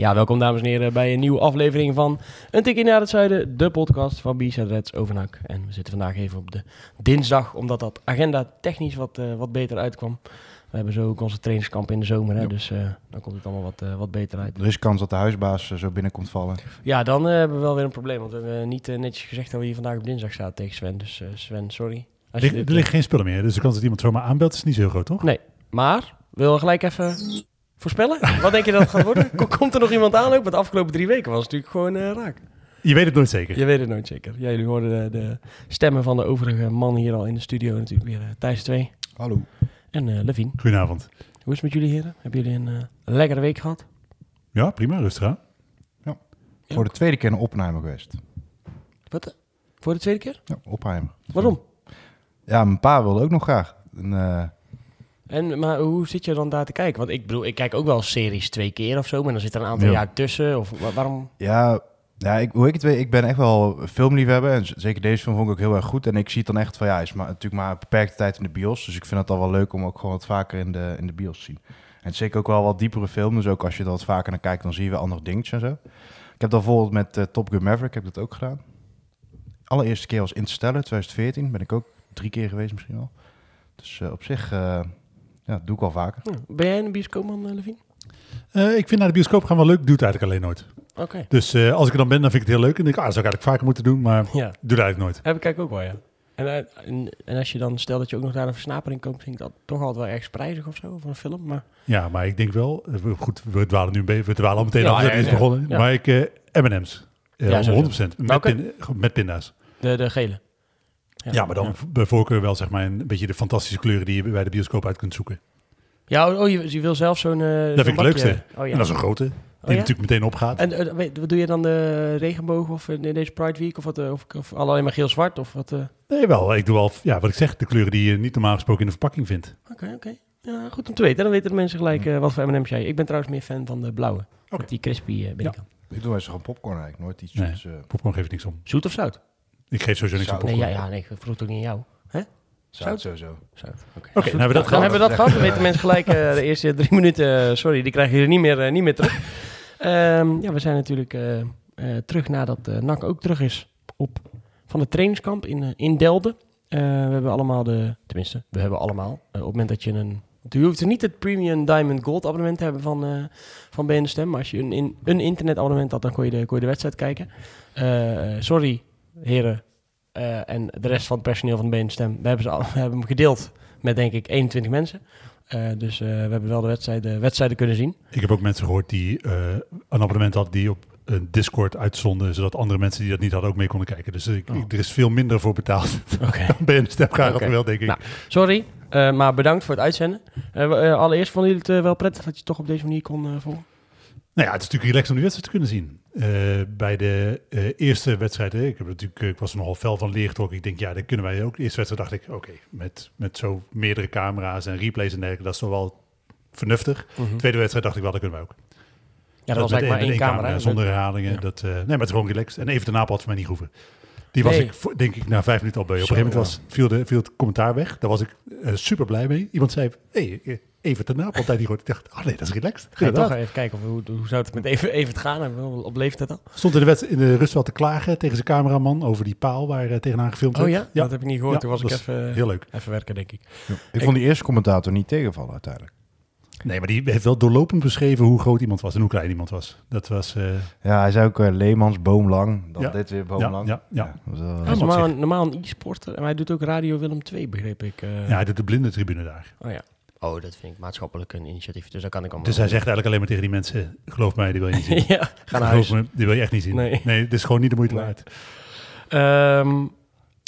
Ja, welkom dames en heren bij een nieuwe aflevering van Een Tikkie naar het Zuiden, de podcast van B-Side Reds Overnak. En we zitten vandaag even op de dinsdag, omdat dat agenda technisch wat, eh, wat beter uitkwam. We hebben zo ook onze trainingskamp in de zomer, hè, dus eh, dan komt het allemaal wat, eh, wat beter uit. Er is kans dat de huisbaas zo binnenkomt vallen. Ja, dan hebben we wel weer een probleem, want we hebben niet netjes gezegd dat we hier vandaag op dinsdag zaten tegen Sven. Dus Sven, sorry. Er, ligt- dit, er liggen geen spullen meer, dus de kans dat iemand zomaar aanbelt is niet zo heel groot, toch? Nee, maar wil gelijk even voorspellen? Wat denk je dat het gaat worden? Ko- Komt er nog iemand aan ook? Want de afgelopen drie weken was het natuurlijk gewoon eh, raak. Je weet het nooit zeker. Je weet het nooit zeker. Ja, jullie hoorden de, de stemmen van de overige mannen hier al in de studio natuurlijk weer. eh, Thijs 2 Hallo. en eh Levine. Goedenavond. Hoe is het met jullie heren? Hebben jullie een eh, lekkere week gehad? Ja, prima, rustig aan. Voor de tweede keer naar Oppenheimer geweest. Wat? Voor de tweede keer? Ja, Oppenheimer. Waarom? Ja, mijn pa wilde ook nog graag. En, eh, En, maar hoe zit je dan daar te kijken? Want ik bedoel, ik kijk ook wel series twee keer of zo, maar dan zit er een aantal Ja. jaar tussen. Of wa- waarom? ja, ja ik, hoe ik het weet, ik ben echt wel filmliefhebber. En zeker deze film vond ik ook heel erg goed. En ik zie het dan echt van, ja, is maar, natuurlijk maar een beperkte tijd in de bios. Dus ik vind het dan wel leuk om ook gewoon wat vaker in de, in de bios te zien. En zeker ook wel wat diepere film. Dus ook als je er wat vaker naar kijkt, dan zie je weer andere dingetjes en zo. Ik heb dan bijvoorbeeld met eh, Top Gun Maverick, heb ik dat ook gedaan. Allereerste keer was Interstellar, 2014. Ben ik ook drie keer geweest misschien wel. Dus eh, op zich, eh, ja, doe ik wel vaker. Hm, Ben jij een bioscoopman, eh, Levine? Eh, ik vind naar de bioscoop gaan wel leuk, doe het eigenlijk alleen nooit. Oké. Dus eh, als ik er dan ben, dan vind ik het heel leuk. En denk ik, ah, dat zou ik eigenlijk vaker moeten doen, maar Ja, doe het eigenlijk nooit. heb ik kijk ook wel, ja. En, en, en als je dan, stel dat je ook nog naar een versnapering komt, vind ik dat toch altijd wel erg prijzig of zo, voor een film. Maar Ja, maar ik denk wel, we- goed, we dwalen nu een beetje, we dwalen al meteen Ja, af, dat ja, is ja. begonnen. Ja. Maar ik, eh M&M's, Ja, sowieso. 100%, met, pin- met pinda's. de, de gele. Ja, maar dan bij voorkeur wel zeg maar een beetje de fantastische kleuren die je bij de bioscoop uit kunt zoeken. Ja, oh, oh, je, je wil zelf zo'n... eh, Dat zo'n vind ik het leukste. Oh, ja. En dat is een grote, die Oh, ja? natuurlijk meteen opgaat. En eh, wat doe je dan de regenboog of in deze Pride Week of wat? eh, Of, of alleen maar geel-zwart of wat? eh? Nee, wel. Ik doe wel, ja, wat ik zeg, de kleuren die je niet normaal gesproken in de verpakking vindt. Oké, oké. Ja, goed om te weten. Dan weten de mensen gelijk eh, wat voor M&M's jij. Ik ben trouwens meer fan van de blauwe. Met die crispy eh binnenkant. Ik doe eens gewoon popcorn eigenlijk, nooit iets. Nee. Dus, eh, Popcorn geeft niks om. Zoet of zout? Ik geef sowieso niks om Zout. Nee, popcorn. ja, ja, nee, ik vroeg het ook niet aan jou. Hè? zout sowieso. Oké, nou hebben we dat dan gehad. hebben we dat gehad. Dan weten mensen gelijk eh, de eerste drie minuten. eh, sorry, die krijgen jullie niet meer, eh, niet meer terug. Ehm, ja, we zijn natuurlijk eh, eh, terug nadat uh, NAC ook terug is op, van het trainingskamp in, in Delden. Eh, we hebben allemaal de, tenminste, we hebben allemaal. op het moment dat je een, je hoeft er niet het Premium Diamond Gold abonnement te hebben van, eh van BN de Stem. Maar als je een, in, een internetabonnement had, dan kon je de, kon je de wedstrijd kijken. Eh, sorry, heren eh, en de rest van het personeel van de BN de Stem. We hebben, ze al, we hebben hem gedeeld met denk ik 21 mensen. Eh, dus eh, we hebben wel de wedstrijden, wedstrijden kunnen zien. Ik heb ook mensen gehoord die een abonnement hadden die op een Discord uitzonden, zodat andere mensen die dat niet hadden ook mee konden kijken. Dus ik, Oh. ik- er is veel minder voor betaald. Oké. Dan ben je een stem graag wel, denk ik. Nou, Sorry, maar bedankt voor het uitzenden. Allereerst vonden jullie het wel prettig dat je toch op deze manier kon volgen? Nou ja, het is natuurlijk relaxed om die wedstrijd te kunnen zien. Eh, bij de eh, eerste wedstrijd, hè, ik, heb natuurlijk, eh, ik was er nogal fel van leergetrokken. Ik denk, ja, dat kunnen wij ook. De eerste wedstrijd dacht ik, oké, met, met zo meerdere camera's en replays en dergelijke, dat is toch wel vernuftig. Tweede wedstrijd dacht ik wel, dat kunnen wij ook. Ja, dat was met eigenlijk maar één- camera. hè? Zonder herhalingen. Ja. Dat, nee, maar het is gewoon relaxed. En even daarna had voor mij niet hoeven. Die was Nee. ik, denk ik, na vijf minuten al bij. Op een gegeven moment was, viel, de, viel het commentaar weg. Daar was ik super blij mee. Iemand zei, hey, even daarna had hij die gehoord. Ik dacht, oh nee, dat is relaxed. Ga je toch even kijken of, hoe, hoe zou het met even, even gaan? We op leeftijd al? Stond in de, wedst- in de rust wel te klagen tegen zijn cameraman over die paal waar eh, tegenaan gefilmd Oh werd. ja? Dat heb ik niet gehoord. Ja, Toen was ik even, Heel leuk. even werken, denk ik. Ik vond die eerste commentator niet tegenvallen uiteindelijk. Nee, maar die heeft wel doorlopend beschreven hoe groot iemand was en hoe klein iemand was. Dat was... eh, Ja, hij zei ook eh, Leemans, boomlang. Dan Ja. dit weer ja, boomlang. ja, ja. wel- Hij is normaal, een- normaal een e-sporter. En hij doet ook Radio Willem 2, begreep ik. ja, hij doet de blinde tribune daar. Oh ja. Oh, dat vind ik maatschappelijk een initiatief. Dus daar kan ik allemaal... Dus hij zegt eigenlijk alleen maar tegen die mensen, geloof mij, die wil je niet zien. ja, ga naar huis. me, die wil je echt niet zien. Nee. Nee, dit is gewoon niet de moeite Nee. waard. Ehm,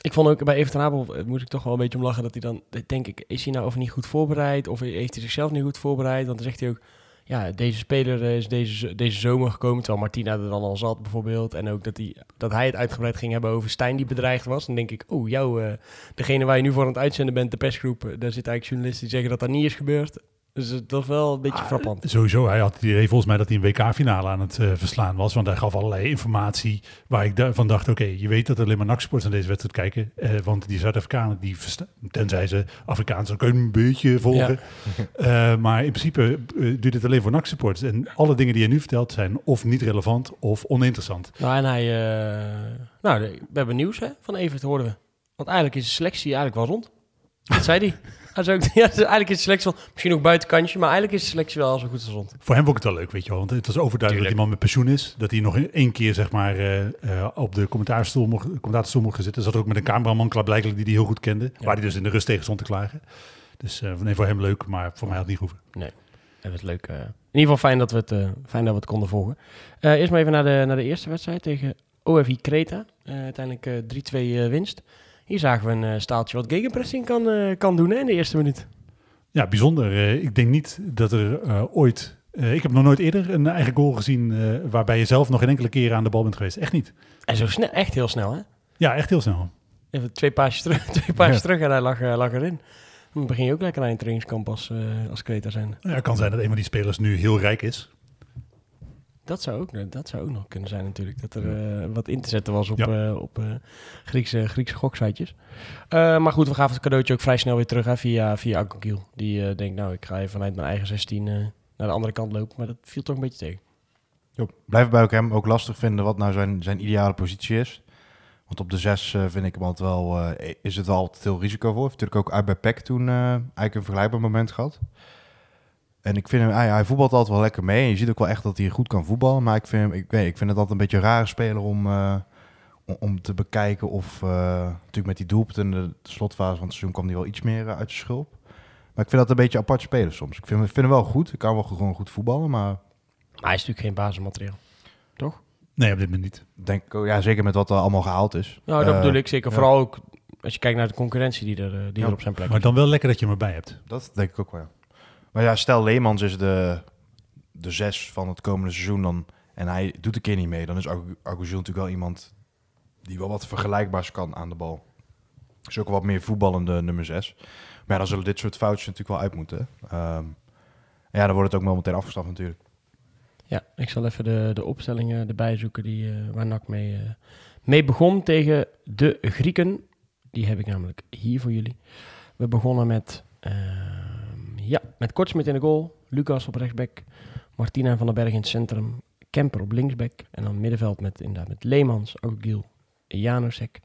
ik vond ook bij Evert Abel, eh, moet ik toch wel een beetje om lachen, dat hij dan, denk ik, is hij nou of niet goed voorbereid? Of heeft hij zichzelf niet goed voorbereid? Want dan zegt hij ook, ja, deze speler is deze, deze zomer gekomen, terwijl Martina er dan al zat bijvoorbeeld. En ook dat, hij dat hij het uitgebreid ging hebben over Stijn die bedreigd was. Dan denk ik, oh, jou, eh, degene waar je nu voor aan het uitzenden bent, de persgroep, eh, daar zitten eigenlijk journalisten die zeggen dat dat niet is gebeurd. Dus dat is wel een beetje Ah, frappant. Sowieso, hij had het idee volgens mij dat hij een WK-finale aan het eh, verslaan was. Want hij gaf allerlei informatie waar ik da- van dacht... oké, je weet dat er alleen maar NAC-sports naar deze wedstrijd kijken. eh, want die Zuid-Afrikanen, die tenzij ze Afrikaans zijn, kun je een beetje volgen. Eh, maar in principe doet het alleen voor NAC-supporters. En alle dingen die je nu vertelt zijn of niet relevant of oninteressant. Nou, en hij... nou, we hebben nieuws hè, van Evert, hoorden we. Want eigenlijk is de selectie eigenlijk wel rond. Dat zei hij. Hij ook, ja, eigenlijk is de selectie wel... Misschien ook buitenkantje, maar eigenlijk is de selectie wel zo goed als rond. Voor hem vond ik het wel leuk, weet je wel. Want het was overduidelijk dat die man met pensioen is. Dat hij nog één keer zeg maar, eh, eh, op de commentaarstoel mocht, commentaarstoel mocht gaan zitten. Zat er ook met een cameraman klaarblijkelijk die hij heel goed kende. Waar hij dus in de rust tegen stond te klagen. Dus eh, nee, voor hem leuk, maar voor mij had het niet hoeven. En het leuk. eh, in ieder geval fijn dat we het, fijn dat we het konden volgen. Eerst maar even naar de, naar de eerste wedstrijd tegen OFI Creta. Uiteindelijk eh 3-2 eh, winst. Hier zagen we een eh, staaltje wat gegenpressing kan, eh, kan doen hè, in de eerste minuut. Ja, bijzonder. Eh, ik denk niet dat er ooit... ik heb nog nooit eerder een eigen goal gezien waarbij je zelf nog geen enkele keer aan de bal bent geweest. Echt niet. En zo snel, echt heel snel hè. Ja, echt heel snel. Even twee paasjes terug, twee paasjes Ja. terug en hij lag, lag erin. Dan begin je ook lekker aan je trainingskamp als, als Creta zijn. Ja, het kan zijn dat een van die spelers nu heel rijk is. Dat zou ook, dat zou ook nog kunnen zijn natuurlijk. Dat er eh, wat in te zetten was op, Ja. eh, op eh, Griekse, Griekse goksitejes. Eh, maar goed, we gaven het cadeautje ook vrij snel weer terug hè, via, via. Die eh, denkt, nou, ik ga even vanuit mijn eigen 16 eh, naar de andere kant lopen. Maar dat viel toch een beetje tegen. Jo, blijf bij hem ook lastig vinden wat nou zijn, zijn ideale positie is. Want op de zes eh, vind ik hem altijd wel, eh, is het wel altijd heel risicovol. Heeft natuurlijk ook uit bij PEC toen eh, eigenlijk een vergelijkbaar moment gehad. En ik vind hem, hij, hij voetbalt altijd wel lekker mee. En je ziet ook wel echt dat hij goed kan voetballen. Maar ik vind, hem, ik, weet, ik vind het altijd een beetje een rare speler om, eh, om, om te bekijken of... eh, natuurlijk met die doelpunten in de slotfase van het seizoen kwam hij wel iets meer eh, uit de schulp. Maar ik vind dat een beetje apart spelen soms. Ik vind, hem- ik vind hem wel goed. Ik kan wel gewoon goed voetballen, maar... Maar hij is natuurlijk geen basismateriaal. Nee, op dit moment niet. Denk, ik ook, ja, zeker met wat er allemaal gehaald is. Nou, dat bedoel ik zeker. ja. Vooral ook als je kijkt naar de concurrentie die er, die Ja. er op zijn plek Maar is. dan wel lekker dat je hem erbij hebt. Dat denk ik ook wel. ja. Maar ja, stel Leemans is de, de zes van het komende seizoen dan, en hij doet een keer niet mee, dan is Agu- Agouzil natuurlijk wel iemand die wel wat vergelijkbaars kan aan de bal. Is ook wat meer voetballende nummer zes. Maar dan zullen dit soort foutjes natuurlijk wel uit moeten. Ehm, ja, dan wordt het ook wel meteen afgestraft natuurlijk. Ja, ik zal even de, de opstellingen erbij zoeken die, eh, waar NAC mee, eh, mee begon tegen de Grieken. Die heb ik namelijk hier voor jullie. We begonnen met, ehm, ja, met Kortsmit in de goal, Lucas op rechtsback, Martina van den Berg in het centrum, Kemper op linksback en dan middenveld met, inderdaad met Leemans, Agogiel, Janusek.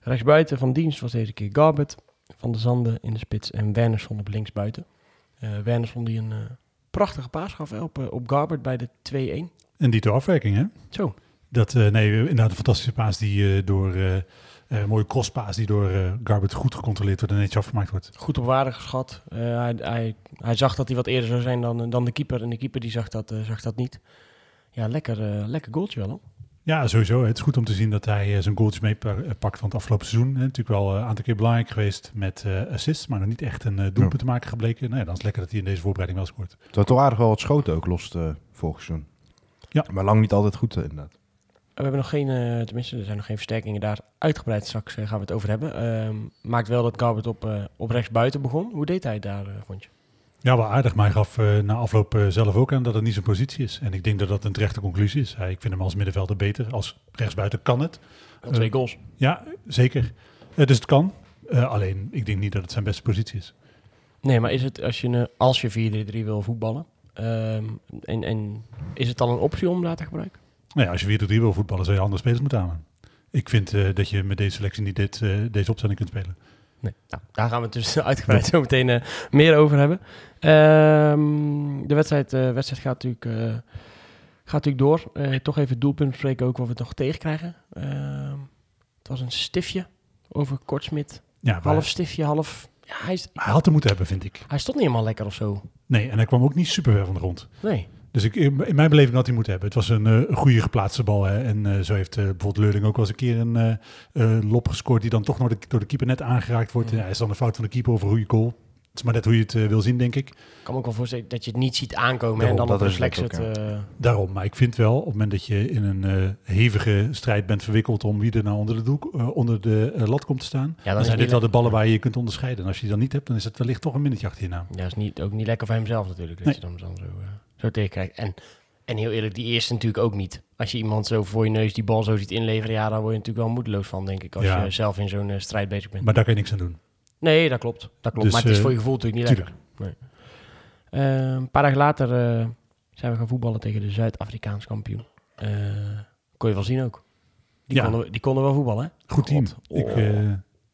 Rechtsbuiten van dienst was deze keer Garbet, Van de Zanden in de spits en Wernersson op linksbuiten. Eh Wernersson die een eh, prachtige paas gaf op, eh, op Garbert bij de 2-1. En die afwerking, hè? Zo, Dat, nee, inderdaad een fantastische paas die door... eh mooie crosspaas die door eh Garbert goed gecontroleerd wordt en netjes afgemaakt wordt. goed op waarde geschat. Eh, hij, hij, hij zag dat hij wat eerder zou zijn dan, dan de keeper. En de keeper die zag dat, eh, zag dat niet. Ja, lekker, eh, lekker goaltje wel. Hoor. Ja, sowieso. Het is goed om te zien dat hij zijn goaltjes meepakt van het afgelopen seizoen. Hè. Natuurlijk wel een aantal keer belangrijk geweest met eh, assists, maar nog niet echt een doelpunt te maken gebleken. Nou ja, dan is het lekker dat hij in deze voorbereiding wel scoort. Het wordt toch aardig wel wat schoten ook los uh, vorig seizoen. Ja. Maar lang niet altijd goed inderdaad. We hebben nog geen, eh, tenminste, er zijn nog geen versterkingen daar. Uitgebreid straks eh, gaan we het over hebben. Ehm, maakt wel dat Garbert op, eh, op rechts buiten begon. Hoe deed hij het daar, eh, vond je? Ja, wel aardig, maar hij gaf eh, na afloop eh, zelf ook aan dat het niet zijn positie is. En ik denk dat dat een terechte conclusie is. Hij, ik vind hem als middenvelder beter. Als rechtsbuiten kan het. Twee goals. Ja, zeker. Dus het kan. Eh, alleen, ik denk niet dat het zijn beste positie is. Nee, maar is het als je, een- als je 4-3 wil voetballen... ehm, en, en is het dan een optie om daar te gebruiken? Nou ja, als je weer de drie wil voetballen, zou je andere spelers moeten aan. Ik vind eh, dat je met deze selectie niet dit, eh, deze opstelling kunt spelen. Nee. Nou, daar gaan we het dus uitgebreid zo meteen eh, meer over hebben. Ehm, de wedstrijd, wedstrijd gaat, natuurlijk, gaat natuurlijk door. Toch even het doelpunt bespreken ook wat we nog tegenkrijgen. Ehm het was een stiftje over Kortsmit. Ja, Half stiftje, half... Ja, hij, is, hij had er moeten hebben, vind ik. hij stond niet helemaal lekker of zo. Nee, en hij kwam ook niet super ver van de grond. Nee. Dus ik, in mijn beleving had hij moeten hebben. Het was een, eh, een goede geplaatste bal. Hè. En eh, zo heeft eh, bijvoorbeeld Leurling ook wel eens een keer een lop gescoord... die dan toch door de, door de keeper net aangeraakt wordt. Ja. Ja, is dan een fout van de keeper of een goede goal. is maar net hoe je het wil zien, denk ik. Ik kan me ook wel voorstellen dat je het niet ziet aankomen Daarom, en dan op dat het reflex het... eh, Daarom, maar ik vind wel, op het moment dat je in een eh, hevige strijd bent verwikkeld om wie er nou onder de, doek, onder de lat komt te staan, dan dan, het zijn niet dit wel de le- ballen waar je je kunt onderscheiden. En als je die dan niet hebt, dan is het wellicht toch een minnetje achter je naam. Ja, is niet, ook niet lekker voor hemzelf natuurlijk, dat Nee. je dan, dan zo, eh, zo tegenkrijgt. En, en heel eerlijk, die eerste natuurlijk ook niet. Als je iemand zo voor je neus die bal zo ziet inleveren, ja, dan word je natuurlijk wel moedeloos van, denk ik, als Ja. je zelf in zo'n eh, strijd bezig bent. Maar daar kan je niks aan doen. Nee, dat klopt. Dat klopt. Dus, maar het is eh, voor je gevoel natuurlijk niet lekker. Nee. Eh, een paar dagen later zijn we gaan voetballen tegen de Zuid-Afrikaans kampioen. Kon je wel zien ook. Die, Ja. konden, die konden wel voetballen, hè? Goed team. Ik Oh.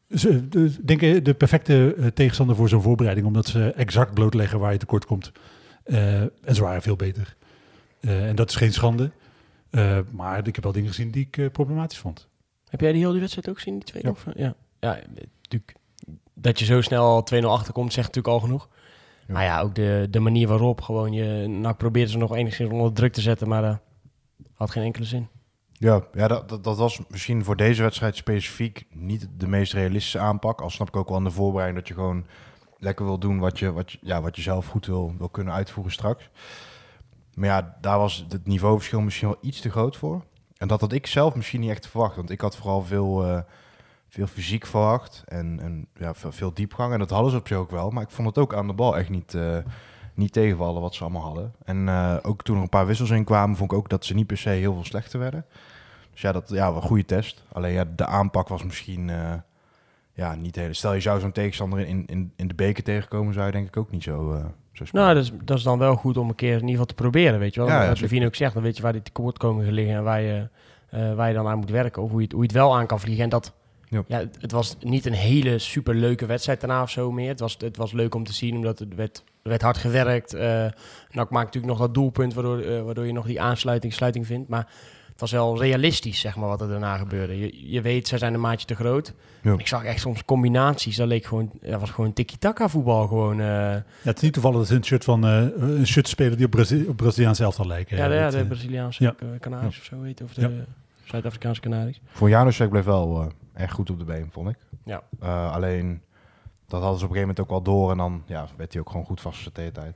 ze, de, denk de perfecte tegenstander voor zo'n voorbereiding, omdat ze exact blootleggen waar je tekort komt. Eh, en ze waren veel beter. Eh, en dat is geen schande. Eh, maar ik heb wel dingen gezien die ik problematisch vond. Heb jij die hele wedstrijd ook gezien, die tweede? Ja. Of, ja. ja, natuurlijk. Dat je zo snel al 2-0 achterkomt, zegt natuurlijk al genoeg. Ja. Maar ja, ook de, de manier waarop gewoon je... NAC probeerde ze nog enigszins onder druk te zetten, maar dat had geen enkele zin. Ja, ja dat, dat, dat was misschien voor deze wedstrijd specifiek niet de meest realistische aanpak. Al snap ik ook wel aan de voorbereiding dat je gewoon lekker wil doen wat je, wat je, ja, wat je zelf goed wil, wil kunnen uitvoeren straks. Maar ja, daar was het niveauverschil misschien wel iets te groot voor. En dat had ik zelf misschien niet echt verwacht. Want ik had vooral veel, eh, veel fysiek verwacht en, en ja, veel, veel diepgang. En dat hadden ze op zich ook wel. Maar ik vond het ook aan de bal echt niet, eh, niet tegenvallen wat ze allemaal hadden. En eh, ook toen er een paar wissels in kwamen, vond ik ook dat ze niet per se heel veel slechter werden. Dus ja, dat ja, een goede test. Alleen ja, de aanpak was misschien ja, niet heel... Stel je zou zo'n tegenstander in, in, in de beker tegenkomen, zou je denk ik ook niet zo, eh zo spelen. Nou, dat is, dat is dan wel goed om een keer in ieder geval te proberen, weet je wel. Ja, ja, zeker. Levine ook zegt, dan weet je waar die tekortkomingen liggen en waar je, eh, waar je dan aan moet werken. Of hoe je, het, hoe je het wel aan kan vliegen. En dat, Ja. ja. het, het was niet een hele super leuke wedstrijd daarna of zo meer. Het was, het was leuk om te zien, omdat het werd, er werd hard gewerkt. Eh NAC maakt natuurlijk nog dat doelpunt, waardoor, eh, waardoor je nog die aansluiting sluiting vindt. Maar het was wel realistisch, zeg maar, wat er daarna gebeurde. Je, je weet, zij zijn een maatje te groot. Ja. Ik zag echt soms combinaties. Dat leek gewoon, dat was gewoon tiki-taka voetbal. Gewoon, eh, Ja, het is niet toevallig dat ze een shirt van eh, een shirt spelen die op, Brazil, op Braziliaans elftal lijken. Ja, de, ja, de eh, Braziliaanse ja. eh, Canaries of zo heet, of de Ja. Zuid-Afrikaanse Canaries. Voor Janusek bleef wel eh, echt goed op de been, vond ik. Ja. Eh, alleen, dat hadden ze op een gegeven moment ook wel door. En dan ja, werd hij ook gewoon goed hele tijd.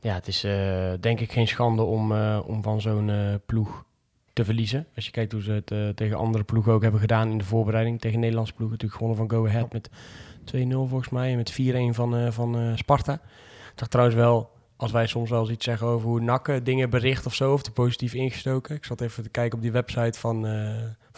Ja, het is eh, denk ik geen schande om, eh, om van zo'n eh, ploeg te verliezen. Als je kijkt hoe ze het eh, tegen andere ploegen ook hebben gedaan in de voorbereiding. Tegen Nederlandse ploegen natuurlijk gewonnen van Go Ahead met 2-0 volgens mij. En met 4-1 van, eh, van eh, Sparta. Ik dacht trouwens wel, als wij soms wel eens iets zeggen over hoe nakken dingen bericht of zo, of te positief ingestoken. Ik zat even te kijken op die website van,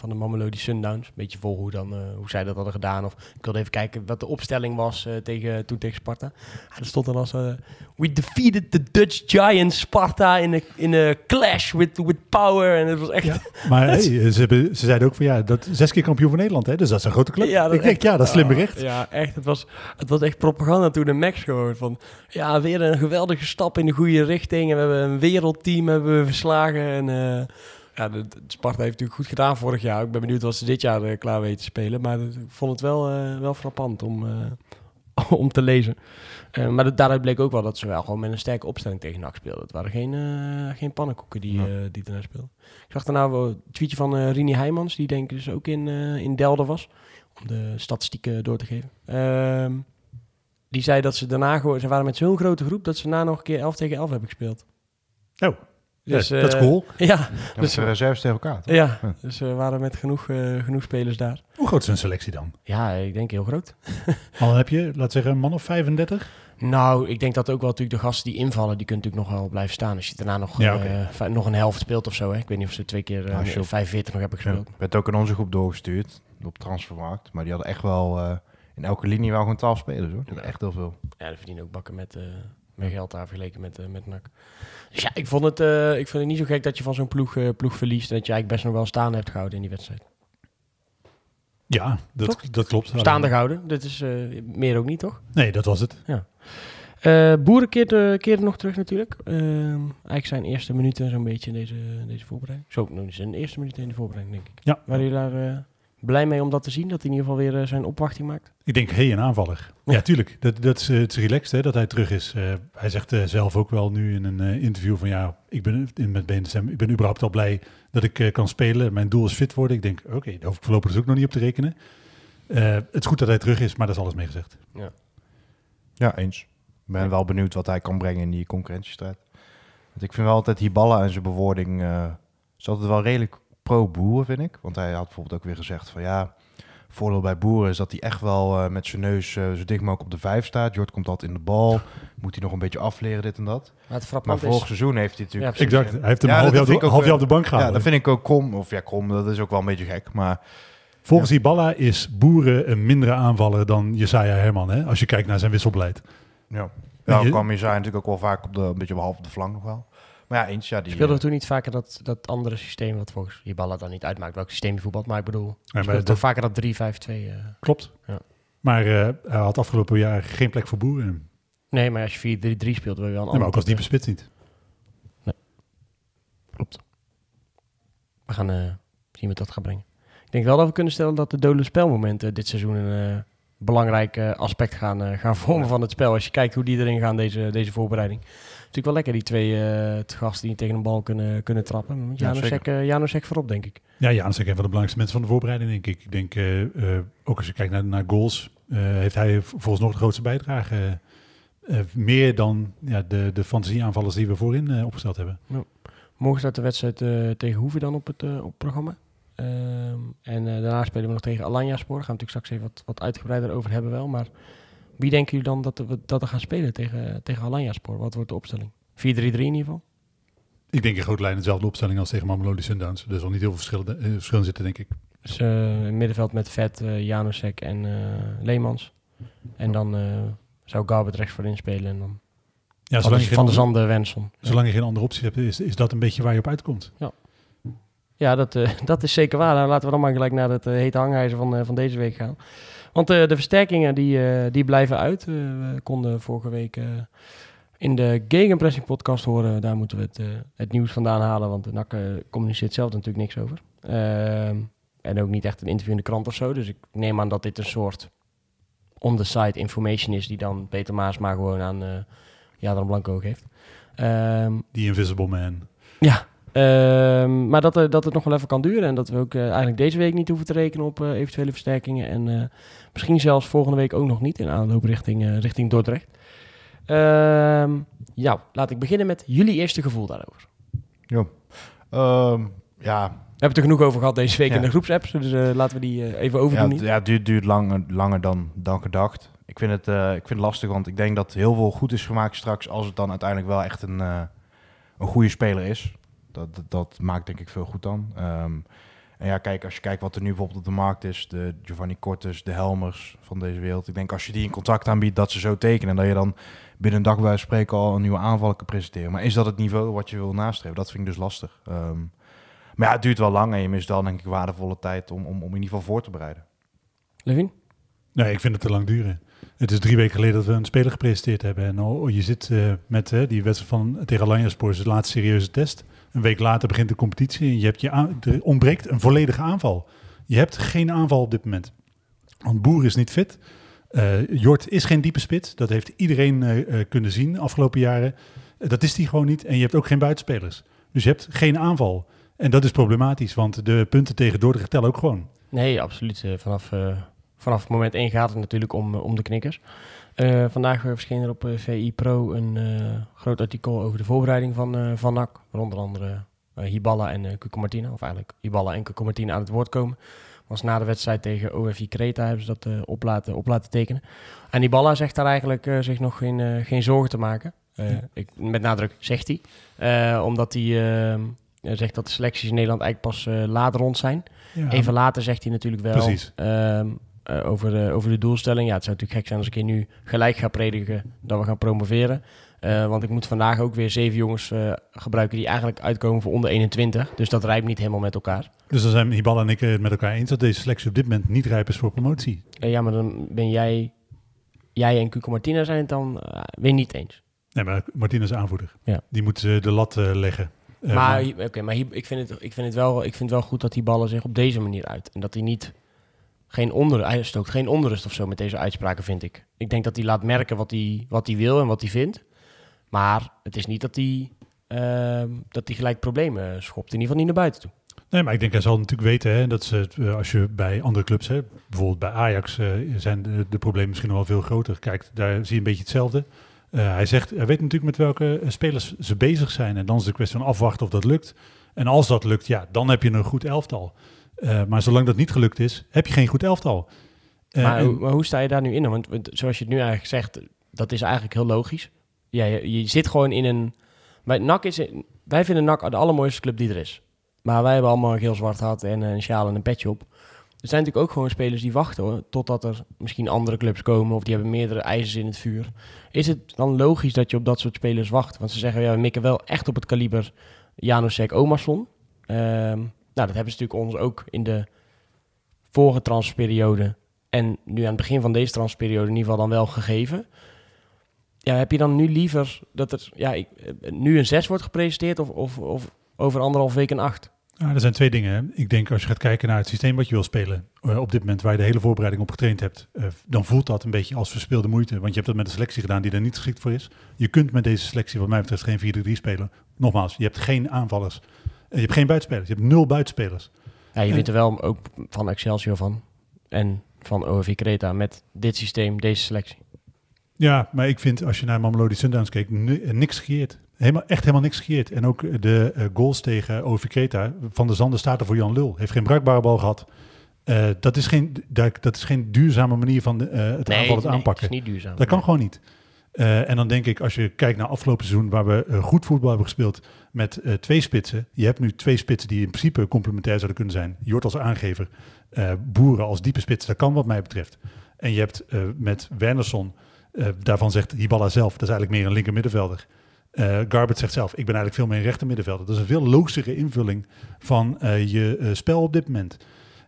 van de Mamelodi Sundowns. Een beetje vol hoe, dan, eh, hoe zij dat hadden gedaan. Of ik wilde even kijken wat de opstelling was eh, tegen, toen tegen Sparta. Ja, er stond dan als... eh, We defeated the Dutch giant Sparta in a, in a clash with, with power. En het was echt... Ja. Maar hey, ze, hebben, ze zeiden ook van ja, dat zes keer kampioen van Nederland, hè? dus dat is een grote club. dat ik denk, ja, dat is slim Ja, bericht. Ja, echt. Het was, het was echt propaganda toen de Max gewoon. Van, ja, weer een geweldige stap in de goede richting. En we hebben een wereldteam hebben we verslagen. En ja, de, Sparta heeft natuurlijk goed gedaan vorig jaar. Ik ben benieuwd wat ze dit jaar eh, klaar weten te spelen. Maar ik vond het wel, eh, wel frappant om, eh, om te lezen. Maar dat- daaruit bleek ook wel dat ze wel gewoon met een sterke opstelling tegen NAC speelden. Het waren geen, eh, geen pannenkoeken die, Ja. die daarna speelden. Ik zag daarna wel een tweetje van Rini Heijmans. Die denk ik dus ook in, in Delden was. Om de statistieken door te geven. Ehm, die zei dat ze daarna gewoon... Ze waren met zo'n grote groep dat ze na nog een keer 11 tegen 11 hebben gespeeld. Oh, Dus, ja, dat is eh, cool. Ja, Ja, met Dus- de reserves tegen elkaar. toch? ja, Ja. dus we waren met genoeg, eh, genoeg spelers daar. Hoe groot is een selectie dan? Ja, ik denk heel groot. Al heb je, laat zeggen, een man of 35? Nou, ik denk dat ook wel natuurlijk de gasten die invallen, die kunnen natuurlijk nog wel blijven staan. Als je daarna nog, Ja, eh, nog een helft speelt of zo. Hè. Ik weet niet of ze twee keer eh, je op- 45 nog hebben gespeeld. Werd ook in onze groep doorgestuurd op transfermarkt. Maar die hadden echt wel eh, in elke linie wel gewoon 12 spelers hoor. Dat echt heel veel. Ja, die verdienen ook bakken met, met geld daar vergeleken met, eh, met NAC. Dus ja, ik vond, het, eh, ik vind het niet zo gek dat je van zo'n ploeg, eh, ploeg verliest. En dat je eigenlijk best nog wel staande hebt gehouden in die wedstrijd. Ja, dat, Toch? dat klopt. Staande gehouden, dat is meer ook niet, toch? Nee, dat was het. Eh, Boeren keerde, keerde nog terug natuurlijk. Ehm, eigenlijk zijn eerste minuten zo'n beetje in deze, deze voorbereiding. Zo, nou, zijn eerste minuten in de voorbereiding, denk ik. Ja. Waren jullie daar blij mee om dat te zien? Dat hij in ieder geval weer eh, zijn opwachting maakt? Ik denk, hé, hey, een aanvaller. Ja, Ja. tuurlijk. Dat, dat is, eh, het is relaxed hè, dat hij terug is. Eh, hij zegt eh, zelf ook wel nu in een eh, interview van ja, ik ben in, met BNSM, ik ben überhaupt al blij dat ik eh, kan spelen. Mijn doel is fit worden. Ik denk, oké, daar hoef ik voorlopig dus ook nog niet op te rekenen. Eh, het is goed dat hij terug is, maar dat is alles mee gezegd. Ja, eens. Ik ben wel benieuwd wat hij kan brengen in die concurrentiestrijd. Want ik vind wel altijd Hiballa en zijn bewoording... eh is altijd wel redelijk pro-boeren, vind ik. Want hij had bijvoorbeeld ook weer gezegd van... ja, voordeel bij boeren is dat hij echt wel eh, met zijn neus eh, zo dik mogelijk op de vijf staat. Jord komt altijd in de bal. Moet hij nog een beetje afleren, dit en dat. Maar het Maar frappant vorig is... seizoen heeft hij natuurlijk... Ja, Exact. Hij heeft hem Ja, half dat jaar, vind ik ook, half jaar op de bank gehouden. ja, dat vind ik ook krom. Of ja, krom, dat is ook wel een beetje gek. Maar Volgens Iballa is Boeren een mindere aanvaller dan Jesaja Herman, hè? als je kijkt naar zijn wisselbeleid. ja, Ja, ja je- kwam je zijn natuurlijk ook wel vaak op de, een beetje behalve op de flank nog wel. Maar ja, eens, ja, die... Speelde eh, we toen niet vaker dat, dat andere systeem, wat volgens Hiballa dan niet uitmaakt welk systeem je voetbalt, maar ik bedoel, maar speelde dat- toch vaker dat 3-5-2. eh. Klopt. Ja. Maar eh, hij had afgelopen jaar geen plek voor Boeren. Nee, maar als je 4-3-3 speelt, wil je wel een Nee, maar ook als diepe spits niet. Klopt. We gaan eh, zien wat dat gaat brengen. Ik denk wel dat we kunnen stellen dat de dode spelmomenten dit seizoen een eh, belangrijk aspect gaan, eh, gaan vormen van het spel. Als je kijkt hoe die erin gaan, deze, deze voorbereiding. Het is natuurlijk wel lekker, die twee eh, te gasten die tegen een bal kunnen, kunnen trappen. Ja, Janosek, zeker. eh, Janosek voorop, denk ik. Ja, Janus is ook een van de belangrijkste mensen van de voorbereiding, denk ik. Ik denk, ook als je kijkt naar, naar goals, heeft hij volgens nog de grootste bijdrage. meer dan ja, de, de fantasieaanvallers die we voorin opgesteld hebben. Morgen staat de wedstrijd tegen Hoeven dan op het, op het programma. Ehm, en eh, daarna spelen we nog tegen Alanya Spoor. Daar gaan we natuurlijk straks even wat, wat uitgebreider over hebben wel. Maar wie denken jullie dan dat we, dat we gaan spelen tegen, tegen Alanya Spoor? Wat wordt de opstelling? 4-3-3 in ieder geval? Ik denk in grote lijnen dezelfde opstelling als tegen Mamelodi Sundowns. Er zal niet heel veel verschil, eh, verschil zitten, denk ik. Dus eh, middenveld met Vet, eh Janusek en Leemans. En dan zou Garbert rechts voorin spelen. En dan Ja, van, zolang de, van de geen, Zande Wenson. zolang je geen andere optie hebt, is, is dat een beetje waar je op uitkomt. Ja, dat, eh, dat is zeker waar. Nou, laten we dan maar gelijk naar het eh, hete hangijzer van, eh, van deze week gaan. Want de versterkingen die, die blijven uit. We konden vorige week in de Gegenpressing podcast horen. Daar moeten we het, het nieuws vandaan halen. Want de NAC communiceert zelf natuurlijk niks over. Ehm, en ook niet echt een interview in de krant of zo. Dus ik neem aan dat dit een soort on-the-site information is... die dan Peter Maasma gewoon aan uh, Jadran Blanco geeft. Ehm, Die Invisible Man. ja, maar dat, eh, dat het nog wel even kan duren. En dat we ook eh, eigenlijk deze week niet hoeven te rekenen op eh, eventuele versterkingen. En misschien zelfs volgende week ook nog niet in aanloop richting, richting Dordrecht. Ehm, ja, laat ik beginnen met jullie eerste gevoel daarover. Ehm, ja, We hebben het er genoeg over gehad deze week Ja. in de groepsapps. Dus laten we die even ja, overdoen. het ja, het duurt, duurt langer, langer dan, dan gedacht. Ik vind, het, ik vind het lastig, want ik denk dat heel veel goed is gemaakt straks... als het dan uiteindelijk wel echt een, een goede speler is. Dat, dat, dat maakt denk ik veel goed dan. Ehm, en ja, kijk, als je kijkt wat er nu bijvoorbeeld op de markt is... de Giovanni Cortes, de Helmers van deze wereld... ik denk als je die een contract aanbiedt, dat ze zo tekenen... en dat je dan binnen een dag bij spreken al een nieuwe aanval kan presenteren. Maar is dat het niveau wat je wil nastreven? Dat vind ik dus lastig. Ehm, maar ja, het duurt wel lang en je mist dan denk ik waardevolle tijd... om, om, om in ieder geval voor te bereiden. Levin? Nee, ik vind het te lang duren. Het is drie weken geleden dat we een speler gepresenteerd hebben. En oh, je zit eh, met die wedstrijd van tegen Alanya Sport, de laatste serieuze test. Een week later begint de competitie en je hebt je ontbreekt een volledige aanval. Je hebt geen aanval op dit moment. Want Boer is niet fit. Eh, Jort is geen diepe spits. Dat heeft iedereen eh, eh, kunnen zien de afgelopen jaren. Dat is die gewoon niet. En je hebt ook geen buitenspelers. Dus je hebt geen aanval. En dat is problematisch, want de punten tegen Dordrecht tellen ook gewoon. Nee, absoluut. Vanaf, vanaf moment 1 gaat het natuurlijk om, om de knikkers. Eh, vandaag eh, verscheen er op eh, VI Pro een eh, groot artikel over de voorbereiding van, van NAC. Waar onder andere Hiballa en uh, Cuco Martina, of eigenlijk Hiballa en Cuco Martina aan het woord komen. Was na de wedstrijd tegen OFI Creta hebben ze dat op, laten, op laten tekenen. En Hiballa zegt daar eigenlijk zich nog geen, geen zorgen te maken. Eh, ik, met nadruk zegt hij. Omdat hij zegt dat de selecties in Nederland eigenlijk pas laat rond zijn. Ja. Even later zegt hij natuurlijk wel Precies. ehm, eh, over, de, over de doelstelling. Ja, het zou natuurlijk gek zijn als ik hier nu gelijk ga prediken dat we gaan promoveren. Eh, want ik moet vandaag ook weer zeven jongens eh, gebruiken die eigenlijk uitkomen voor onder 21. Dus dat rijpt niet helemaal met elkaar. Dus dan zijn Hibal en ik het met elkaar eens dat deze selectie op dit moment niet rijp is voor promotie. Eh, ja, maar dan ben jij, jij en Cuco Martina zijn het dan eh, weer niet eens. Nee, maar Martinez is aanvoerder. Ja. Die moet eh, de lat eh, leggen. Eh, maar oké, maar ik, vind het, ik, vind het wel, ik vind het wel goed dat die ballen zich op deze manier uit. En dat hij niet geen onder, hij stookt geen onrust of zo met deze uitspraken, vind ik. Ik denk dat hij laat merken wat hij, wat hij wil en wat hij vindt. Maar het is niet dat hij, ehm, dat hij gelijk problemen schopt. In ieder geval niet naar buiten toe. Nee, maar ik denk hij zal natuurlijk weten hè, dat ze, eh, als je bij andere clubs, hè, bijvoorbeeld bij Ajax, eh, zijn de, problemen misschien nog wel veel groter. Kijkt, daar zie je een beetje hetzelfde. Eh, hij zegt, hij weet natuurlijk met welke spelers ze bezig zijn. En dan is de kwestie van afwachten of dat lukt. En als dat lukt, ja, dan heb je een goed elftal. Eh, maar zolang dat niet gelukt is, heb je geen goed elftal. Eh, maar, en- hoe- maar hoe sta je daar nu in? Want, want zoals je het nu eigenlijk zegt, dat is eigenlijk heel logisch. Ja, je, je zit gewoon in een... Bij NAC is, wij vinden NAC de allermooiste club die er is. Maar wij hebben allemaal een geel-zwart had en een sjaal en een petje op. Er zijn natuurlijk ook gewoon spelers die wachten hoor, totdat er misschien andere clubs komen of die hebben meerdere ijzers in het vuur. Is het dan logisch dat je op dat soort spelers wacht? Want ze zeggen, ja, we mikken wel echt op het kaliber Janusek Omarsson. Ehm, nou, dat hebben ze natuurlijk ons ook in de vorige transferperiode en nu aan het begin van deze transferperiode in ieder geval dan wel gegeven. Ja, heb je dan nu liever dat er ja, ik, eh, nu een 6 wordt gepresenteerd of, of, of over anderhalf week een 8? Nou, er zijn twee dingen. Ik denk als je gaat kijken naar het systeem wat je wil spelen, eh, op dit moment waar je de hele voorbereiding op getraind hebt, eh, dan voelt dat een beetje als verspilde moeite. Want je hebt dat met een selectie gedaan die er niet geschikt voor is. Je kunt met deze selectie, wat mij betreft, geen 4-3 spelen. Nogmaals, je hebt geen aanvallers. Eh, je hebt geen buitenspelers. Je hebt nul buitenspelers. Ja, je wint er wel ook van Excelsior van en van OV Creta met dit systeem, deze selectie. Ja, maar ik vind als je naar Mamelodi Sundowns keek, eh, niks geëerd. Helemaal, echt helemaal niks geëerd. En ook de eh, goals tegen OV Kreta, Van der Zanden staat er voor Jan Lul. Heeft geen bruikbare bal gehad. Eh, dat, is geen, dat, dat is geen duurzame manier van de, eh, het aanval het aanpakken. het is niet duurzaam. Dat kan gewoon niet. Eh, en dan denk ik, als je kijkt naar afgelopen seizoen, waar we eh, goed voetbal hebben gespeeld met eh, twee spitsen. Je hebt nu twee spitsen die in principe complementair zouden kunnen zijn. Jort als aangever, Boeren als diepe spits. Dat kan wat mij betreft. En je hebt met Wernersson, daarvan zegt Hiballa zelf, dat is eigenlijk meer een linker middenvelder. Garbert zegt zelf, ik ben eigenlijk veel meer een rechter middenvelder. Dat is een veel logischere invulling van je spel op dit moment.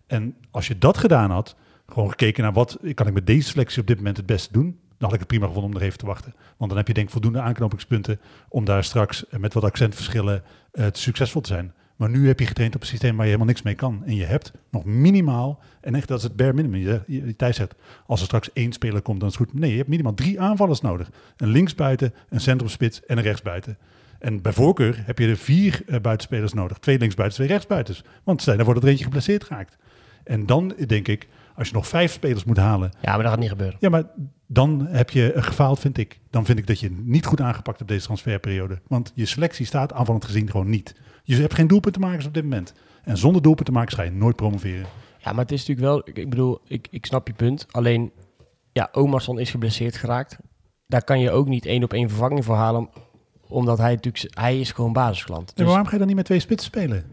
En als je dat gedaan had, gewoon gekeken naar wat kan ik met deze selectie op dit moment het beste doen, dan had ik het prima gevonden om nog even te wachten. Want dan heb je denk ik voldoende aanknopingspunten om daar straks eh, met wat accentverschillen eh, te succesvol te zijn. Maar nu heb je getraind op een systeem waar je helemaal niks mee kan. En je hebt nog minimaal, en echt dat is het bare minimum. Je, je Thijs zegt, als er straks één speler komt, dan is het goed. Nee, je hebt minimaal drie aanvallers nodig. Een linksbuiten, een centrumspits en een rechtsbuiten. En bij voorkeur heb je er vier eh, buitenspelers nodig. Twee linksbuitens, twee rechtsbuitens. Want dan wordt er eentje geblesseerd geraakt. En dan denk ik, als je nog vijf spelers moet halen, Ja, maar dat gaat niet gebeuren. ja, maar dan heb je gefaald, vind ik. Dan vind ik dat je niet goed aangepakt hebt deze transferperiode. Want je selectie staat aanvallend gezien gewoon niet. Je hebt geen doelpuntenmakers op dit moment. En zonder doelpuntenmakers ga je nooit promoveren. Ja, maar het is natuurlijk wel, ik, bedoel, ik, ik snap je punt. Alleen, ja, Omarsson is geblesseerd geraakt. Daar kan je ook niet één op één vervanging voor halen, omdat hij natuurlijk, hij is gewoon basisklant. Dus, maar waarom ga je dan niet met twee spitsen spelen?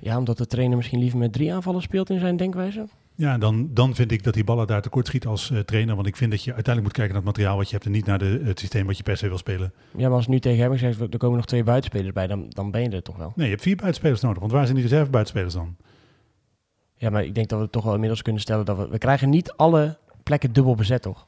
ja, omdat de trainer misschien liever met drie aanvallen speelt in zijn denkwijze. Ja, dan, dan vind ik dat die ballen daar tekort schiet als eh, trainer. Want ik vind dat je uiteindelijk moet kijken naar het materiaal wat je hebt en niet naar de, het systeem wat je per se wil spelen. Ja, maar als nu tegen hem gezegd er komen nog twee buitenspelers bij, dan, dan ben je er toch wel. Nee, je hebt vier buitenspelers nodig. Want waar zijn die reserve buitenspelers dan? Ja, maar ik denk dat we toch wel inmiddels kunnen stellen dat we, we krijgen niet alle plekken dubbel bezet, toch?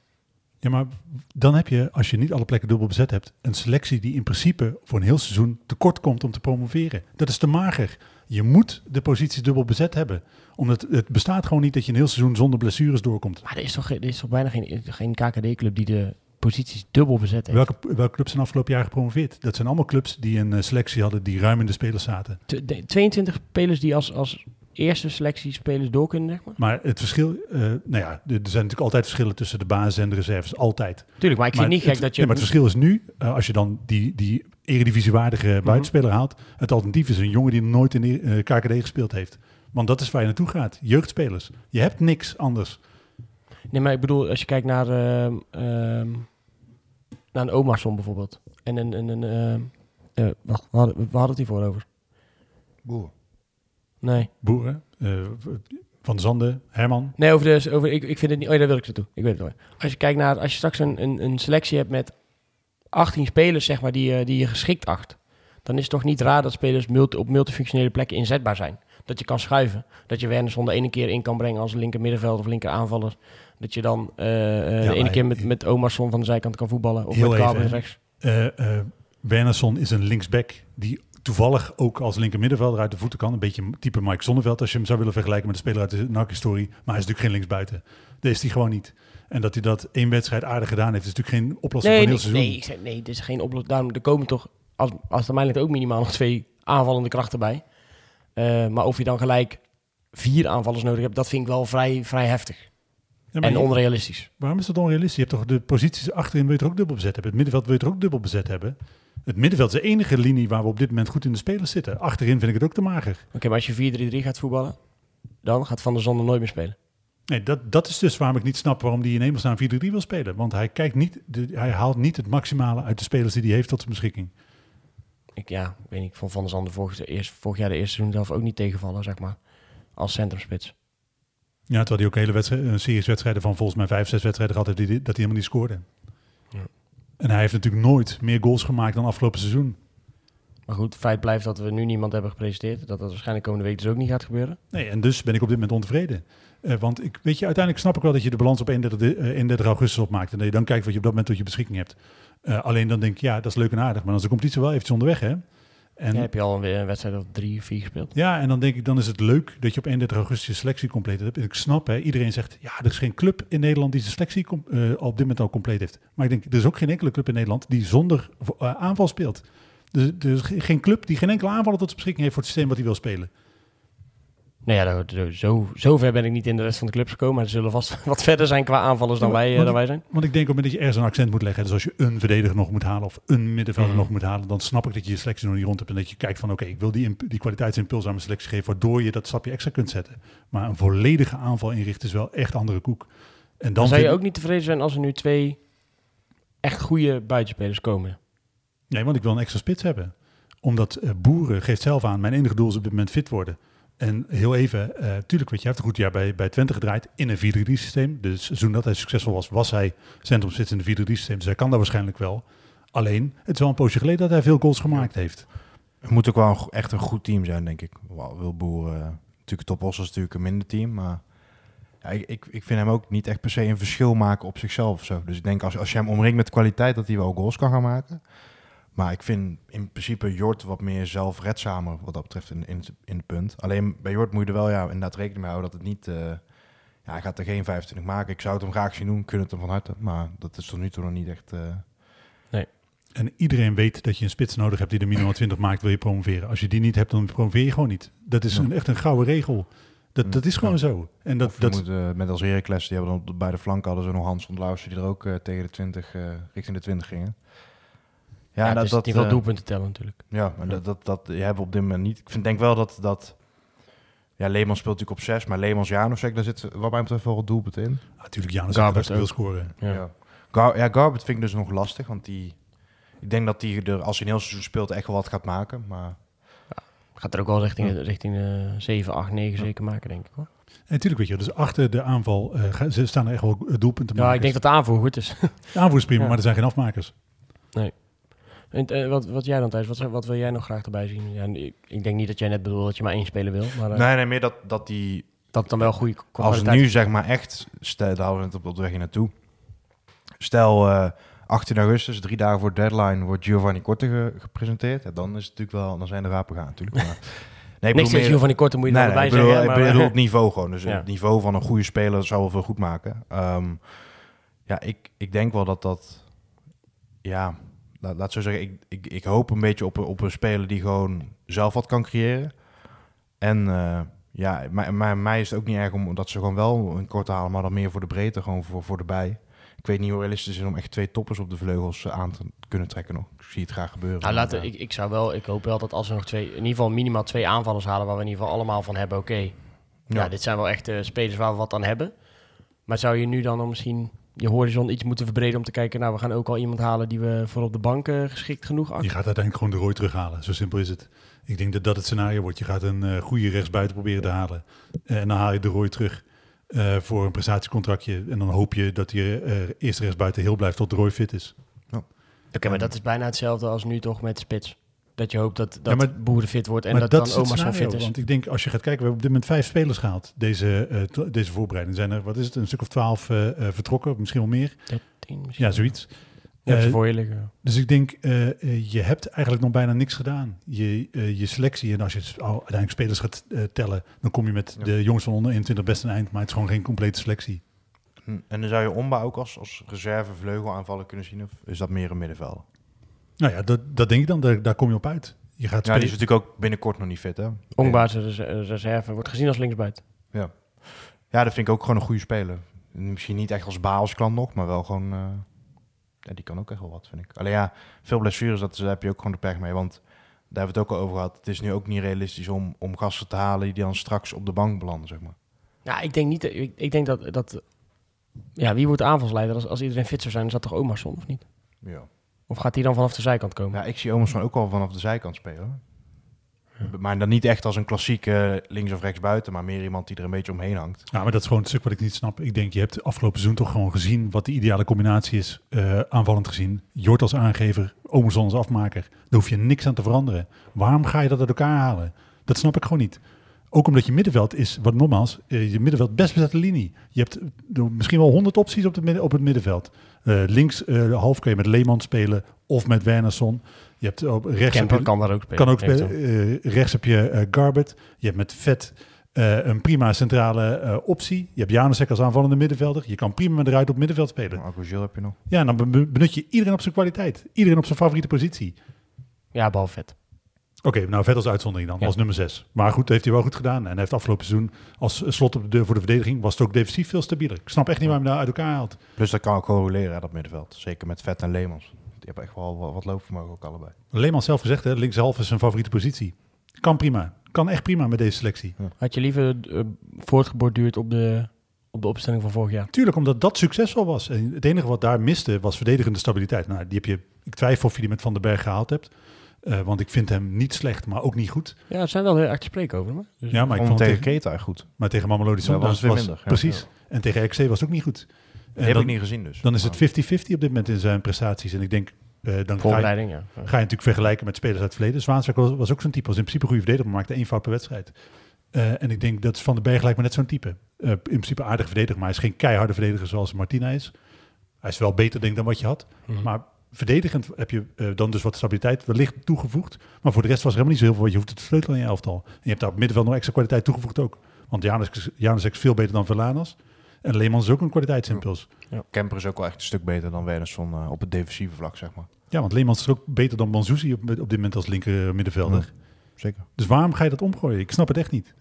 Ja, maar dan heb je, als je niet alle plekken dubbel bezet hebt, een selectie die in principe voor een heel seizoen tekort komt om te promoveren. Dat is te mager. Je moet de posities dubbel bezet hebben. Omdat het bestaat gewoon niet dat je een heel seizoen zonder blessures doorkomt. Maar er is toch, er is toch bijna geen, geen KKD-club die de posities dubbel bezet heeft. Welke, welke clubs zijn afgelopen jaar gepromoveerd? Dat zijn allemaal clubs die een eh, selectie hadden die ruim in de spelers zaten. Tw- de- 22 spelers die als, als eerste selectie spelers door kunnen, zeg maar. Maar het verschil, eh, nou ja, er zijn natuurlijk altijd verschillen tussen de basis en de reserves. Altijd. Tuurlijk, maar ik vind Maar niet het- gek dat je... nee, maar het verschil is nu, eh, als je dan die, die eredivisiewaardige buitenspeler haalt, het alternatief is een jongen die nooit in de eh, KKD gespeeld heeft. Want dat is waar je naartoe gaat. Jeugdspelers. Je hebt niks anders. Nee, maar ik bedoel, als je kijkt naar, ehm, ehm, naar een Omarsson bijvoorbeeld. En een... een, een ehm, eh, wacht, we hadden, we hadden het hiervoor over. Boer. Nee. Boeren, eh, Van de Zanden, Herman. Nee, over de, over, ik, ik vind het niet... Oh, ja, daar wil ik naartoe. Ik weet het wel. Als je kijkt naar... Als je straks een, een, een selectie hebt met 18 spelers, zeg maar, die, je- die je geschikt acht. Dan is het toch niet raar dat spelers multi, op multifunctionele plekken inzetbaar zijn. Dat je kan schuiven. Dat je Wernersson de ene keer in kan brengen als linker middenveld of linker aanvaller. Dat je dan eh, eh, de ene keer met, met Omarsson van de zijkant kan voetballen. Of met hè. rechts. Eh eh Wernersson is een linksback die toevallig ook als linker middenvelder uit de voeten kan. Een beetje type Mike Zonneveld als je hem zou willen vergelijken met een speler uit de NAC-historie. Maar hij is natuurlijk geen linksbuiten. Dat is hij gewoon niet. En dat hij dat één wedstrijd aardig gedaan heeft, is natuurlijk geen oplossing Nee, voor nee, een heel nee, seizoen. zeg, nee, dit is geen oplossing. Daarom, er komen toch, als, als de mijnlijkt ook minimaal nog twee aanvallende krachten bij. Eh, maar of je dan gelijk vier aanvallers nodig hebt, dat vind ik wel vrij, vrij heftig. Ja, en je- onrealistisch. waarom is dat onrealistisch? Je hebt toch de posities achterin wil je er ook dubbel bezet hebben. Het middenveld wil je er ook dubbel bezet hebben. Het middenveld is de enige linie waar we op dit moment goed in de spelers zitten. Achterin vind ik het ook te mager. Oké, maar als je 4-3-3 gaat voetballen, dan gaat Van der Zanden nooit meer spelen. Nee, dat, dat is dus waarom ik niet snap waarom hij in hemelsnaam 4-3 wil spelen. Want hij, kijkt niet, de, hij haalt niet het maximale uit de spelers die hij heeft tot zijn beschikking. Ik, ja, weet niet, ik vond Van der Zanden vorig, eerst, vorig jaar de eerste seizoen zelf ook niet tegenvallen, zeg maar. Als centrumspits. Ja, terwijl hij ook hele wedstrijd, een series wedstrijden van volgens mij vijf, zes wedstrijden gehad heeft die, dat hij helemaal niet scoorde. Ja. En hij heeft natuurlijk nooit meer goals gemaakt dan afgelopen seizoen. Maar goed, feit blijft dat we nu niemand hebben gepresenteerd. Dat dat waarschijnlijk komende week dus ook niet gaat gebeuren. Nee, en dus ben ik op dit moment ontevreden. Eh, want ik, weet je, uiteindelijk snap ik wel dat je de balans op 31, de- eh, 31 augustus opmaakt. En dat je dan kijkt wat je op dat moment tot je beschikking hebt. Eh, alleen dan denk ik, ja, dat is leuk en aardig. Maar dan is de competitie wel eventjes onderweg, hè? En, Ja, heb je al een, een wedstrijd of drie, vier gespeeld? Ja, en dan denk ik, dan is het leuk dat je op 31 augustus je selectie compleet hebt. En ik snap, hè, iedereen zegt, ja, er is geen club in Nederland die zijn selectie eh, op dit moment al compleet heeft. Maar ik denk, er is ook geen enkele club in Nederland die zonder eh, aanval speelt. Dus er is ge- geen club die geen enkele aanvaller tot zijn beschikking heeft voor het systeem wat hij wil spelen. Nou ja, zo, zo, ver ben ik niet in de rest van de clubs gekomen. Maar ze zullen vast wat verder zijn qua aanvallers dan Ja, wij, eh, want- dan wij zijn. Want ik denk op het moment dat je ergens een accent moet leggen, dus als je een verdediger nog moet halen of een middenvelder Mhm. nog moet halen, dan snap ik dat je je selectie nog niet rond hebt en dat je kijkt van oké, ik wil die, die kwaliteitsimpuls aan mijn selectie geven, waardoor je dat stapje extra kunt zetten. Maar een volledige aanval inrichten is wel echt andere koek. En dan zou je ook niet tevreden zijn als er nu twee echt goede buitenspelers komen. Nee, want ik wil een extra spits hebben. Omdat eh, Boeren geeft zelf aan, mijn enige doel is op dit moment fit worden. En heel even, eh tuurlijk, weet je, hij heeft een goed jaar bij, bij Twente gedraaid in een 4-3 systeem. Dus seizoen dat hij succesvol was, was hij centrumspits in een 4-3 systeem. Dus hij kan dat waarschijnlijk wel. Alleen, het is wel een poosje geleden dat hij veel goals gemaakt heeft. Het moet ook wel een echt een goed team zijn, denk ik. Wil Boer, eh, natuurlijk Top Os is natuurlijk een minder team, maar ja, ik, ik, vind hem ook niet echt per se een verschil maken op zichzelf of zo. Dus ik denk als, als je hem omringt met kwaliteit, dat hij wel goals kan gaan maken. Maar ik vind in principe Jort wat meer zelfredzamer wat dat betreft in, in, in het punt. Alleen bij Jort moet je er wel ja, inderdaad rekening mee houden dat het niet... eh, ja, hij gaat er geen 25 maken. Ik zou het hem graag zien doen, kunnen het hem van harte. Maar dat is tot nu toe nog niet echt... eh, En iedereen weet dat je een spits nodig hebt die de minimaal 20 maakt, wil je promoveren. Als je die niet hebt, dan promoveer je gewoon niet. Dat is Ja. een, echt een gouden regel. Dat, dat is gewoon Ja. zo. En dat, dat, moet, eh, met als Heracles, die hebben dan op- bij de flank hadden ze nog Hans van Lauwsen, die er ook tegen de 20, eh, richting de 20 gingen. Ja, Ja, het is dat, niet veel eh, doelpunten tellen natuurlijk. ja, maar dat, dat, dat je hebben we op dit moment niet. Ik vind, denk wel dat, dat ja, Leemans speelt natuurlijk op 6, maar Leemans, Janusek, daar zit wat mij betreft wel wat doelpunt in. natuurlijk Janus Garbert Garbert wil scoren. Ja. Ja. Gar ja, Garbert vind ik dus nog lastig, want die, ik denk dat hij er, als hij een heel seizoen speelt, echt wel wat gaat maken. Maar Gaat er ook wel richting, richting eh 7, 8, 9 zeker maken, denk ik hoor. En natuurlijk weet je, dus achter de aanval eh, ze staan er echt wel doelpunten Ja, ik denk dat de aanvoer goed is. De aanvoer is prima, Ja. maar er zijn geen afmakers. En, eh, wat, wat jij dan thuis, wat, wat wil jij nog graag erbij zien? Ja, ik, ik denk niet dat jij net bedoelt dat je maar één speler wil, maar eh, nee, nee, meer dat, dat die dat dan wel goede Als kwaliteit nu zeg maar echt, stel, daar houden we het op de weg naartoe. Stel eh 18 augustus, drie dagen voor deadline, wordt Giovanni Korte ge- gepresenteerd. Dan is het natuurlijk wel, dan zijn de rapen gaan natuurlijk. Maar, nee, ik Niks bedoel tegen die korte moet je nee, er nee, erbij ik bedoel, zeggen. ik bedoel het niveau gewoon. Dus Ja. het niveau van een goede speler zou wel veel goed maken. Ehm, ja, ik, ik denk wel dat dat, ja, laat, laat zo zeggen, ik, ik, ik hoop een beetje op, een- op een speler die gewoon zelf wat kan creëren. En eh, ja, maar, maar mij is het ook niet erg om dat ze gewoon wel een kort halen, maar dan meer voor de breedte, gewoon voor, voor de bij. Ik weet niet hoe realistisch het is om echt twee toppers op de vleugels eh, aan te kunnen trekken nog. Ik zie het graag gebeuren. Nou, laten, Maar, ik, ik zou wel, ik hoop wel dat als we nog twee, in ieder geval minimaal twee aanvallers halen, waar we in ieder geval allemaal van hebben, oké. Ja. Ja. dit zijn wel echt eh, spelers waar we wat aan hebben. Maar zou je nu dan nog misschien je horizon iets moeten verbreden om te kijken, nou, we gaan ook al iemand halen die we voor op de bank geschikt genoeg Je achten? gaat uiteindelijk gewoon de rooi terughalen. Zo simpel is het. Ik denk dat dat het scenario wordt. Je gaat een eh, goede rechtsbuiten proberen te halen. Eh, en dan haal je de rooi terug eh, voor een prestatiecontractje. En dan hoop je dat die eh, eerste rechtsbuiten heel blijft tot de rooi fit is. Oké, maar dat is bijna hetzelfde als nu toch met spits. Dat je hoopt dat, dat Ja, maar- boeren fit wordt en maar dat, dat, dan het Oma's zo fit is. Want ik denk, als je gaat kijken, we hebben op dit moment vijf spelers gehaald. Deze, eh, deze voorbereiding. zijn er, wat is het, een stuk of twaalf eh, eh, vertrokken. Misschien wel meer. 13 misschien. Ja, zoiets. Eh, voor je liggen. Dus ik denk, je hebt eigenlijk nog bijna niks gedaan. Je, je selectie, en als je al uiteindelijk spelers gaat tellen, dan kom je met Ja. de jongens van onder 21 best een eind. Maar het is gewoon geen complete selectie. Hm, En dan zou je Omba ook als, als reserve vleugelaanvaller kunnen zien? Of is dat meer een middenvelder? Nou ja, dat, dat denk ik dan. Daar, daar kom je op uit. Je gaat Ja, die is natuurlijk ook binnenkort nog niet fit, hè? Ongbaarse res- reserve wordt gezien als linksbuiten. Ja. ja, dat vind ik ook gewoon een goede speler. Misschien niet echt als baalsklant nog, maar wel gewoon... eh, ja, die kan ook echt wel wat, vind ik. Alleen ja, veel blessures, dat, daar heb je ook gewoon de pech mee. Want daar hebben we het ook al over gehad. Het is nu ook niet realistisch om, om gasten te halen die dan straks op de bank belanden, zeg maar. Ja, ik denk niet. Ik, ik denk dat, dat. Ja, wie wordt de aanvalsleider? Als, als iedereen fit zou zijn, is dat toch Omarsson of niet? Ja. Of gaat hij dan vanaf de zijkant komen? Ja, ik zie Omers van ook al vanaf de zijkant spelen. Maar dan niet echt als een klassieke links of rechts buiten, maar meer iemand die er een beetje omheen hangt. Ja, maar dat is gewoon het stuk wat ik niet snap. Ik denk, je hebt afgelopen seizoen toch gewoon gezien wat de ideale combinatie is, eh, aanvallend gezien. Jort als aangever, Omerson als afmaker. Daar hoef je niks aan te veranderen. Waarom ga je dat uit elkaar halen? Dat snap ik gewoon niet. Ook omdat je middenveld is, wat nogmaals, eh, je middenveld best bezette linie. Je hebt eh, misschien wel honderd opties op, het midden, op het middenveld. Eh, links eh, half kun je met Leeman spelen of met Wernersson. Je hebt op rechts heb Kemper je- kan daar ook spelen. kan ook spelen. Eh, rechts heb je eh Garbert. Je hebt met Vet eh, een prima centrale eh, optie. Je hebt Janusek als aanvallende middenvelder. Je kan prima met eruit op middenveld spelen. Marco Gil heb je nog. Ja, en dan be- benut je iedereen op zijn kwaliteit. Iedereen op zijn favoriete positie. Ja, behalve vet. Oké, nou vet als uitzondering dan, Ja. als nummer 6. Maar goed, heeft hij wel goed gedaan. En heeft afgelopen seizoen als slot op de deur voor de verdediging... was het ook defensief veel stabieler. Ik snap echt niet waarom hij nou uit elkaar haalt. Plus dat kan ook gewoon roleren, hè, dat middenveld. Zeker met Vet en Leemans. Die hebben echt wel wat, loopvermogen ook allebei. Leemans zelf gezegd, hè, linkshalf is zijn favoriete positie. Kan prima. Kan echt prima met deze selectie. Had je liever eh, voortgeborduurd op de, op de opstelling van vorig jaar? Tuurlijk, omdat dat succesvol was. En het enige wat daar miste was verdedigende stabiliteit. Nou, die heb je, ik twijfel of je die met Van den Berg gehaald hebt. Eh, want ik vind hem niet slecht, maar ook niet goed. Ja, er zijn wel heel erg te spreken over hem. hè. Dus, Ja, maar ik vond tegen Keta goed. maar tegen Mamelodi Ja, Sundowns was het was minder, ja. Precies. En tegen RKC was het ook niet goed. En heb dan, ik niet gezien dus. dan is het 50-50 op dit moment in zijn prestaties. En ik denk, eh, dan ga je, voorbereiding, ja. ga je natuurlijk vergelijken met spelers uit het verleden. Zwaanswijk was, was ook zo'n type. Was in principe een goede verdediger, maar maakte één fout per wedstrijd. Eh, en ik denk dat Van den Berg lijkt me net zo'n type. Eh, in principe aardig verdediger, maar hij is geen keiharde verdediger zoals Martina is. Hij is wel beter denk ik dan wat je had. Mhm. Maar verdedigend heb je eh, dan dus wat stabiliteit wellicht toegevoegd. Maar voor de rest was er helemaal niet zo heel veel. wat Je hoeft het te sleutelen in je elftal. En je hebt daar op middenveld nog extra kwaliteit toegevoegd ook. Want Janus, Janus is veel beter dan Verlanas. En Leemans is ook een kwaliteitsimpuls. Kemper is ook wel echt een stuk beter dan Wernersson eh, op het defensieve vlak, zeg maar. Ja, want Leemans is ook beter dan Banzuzi op, op dit moment als linker middenvelder. Zeker. Dus waarom ga je dat omgooien? Ik snap het echt niet.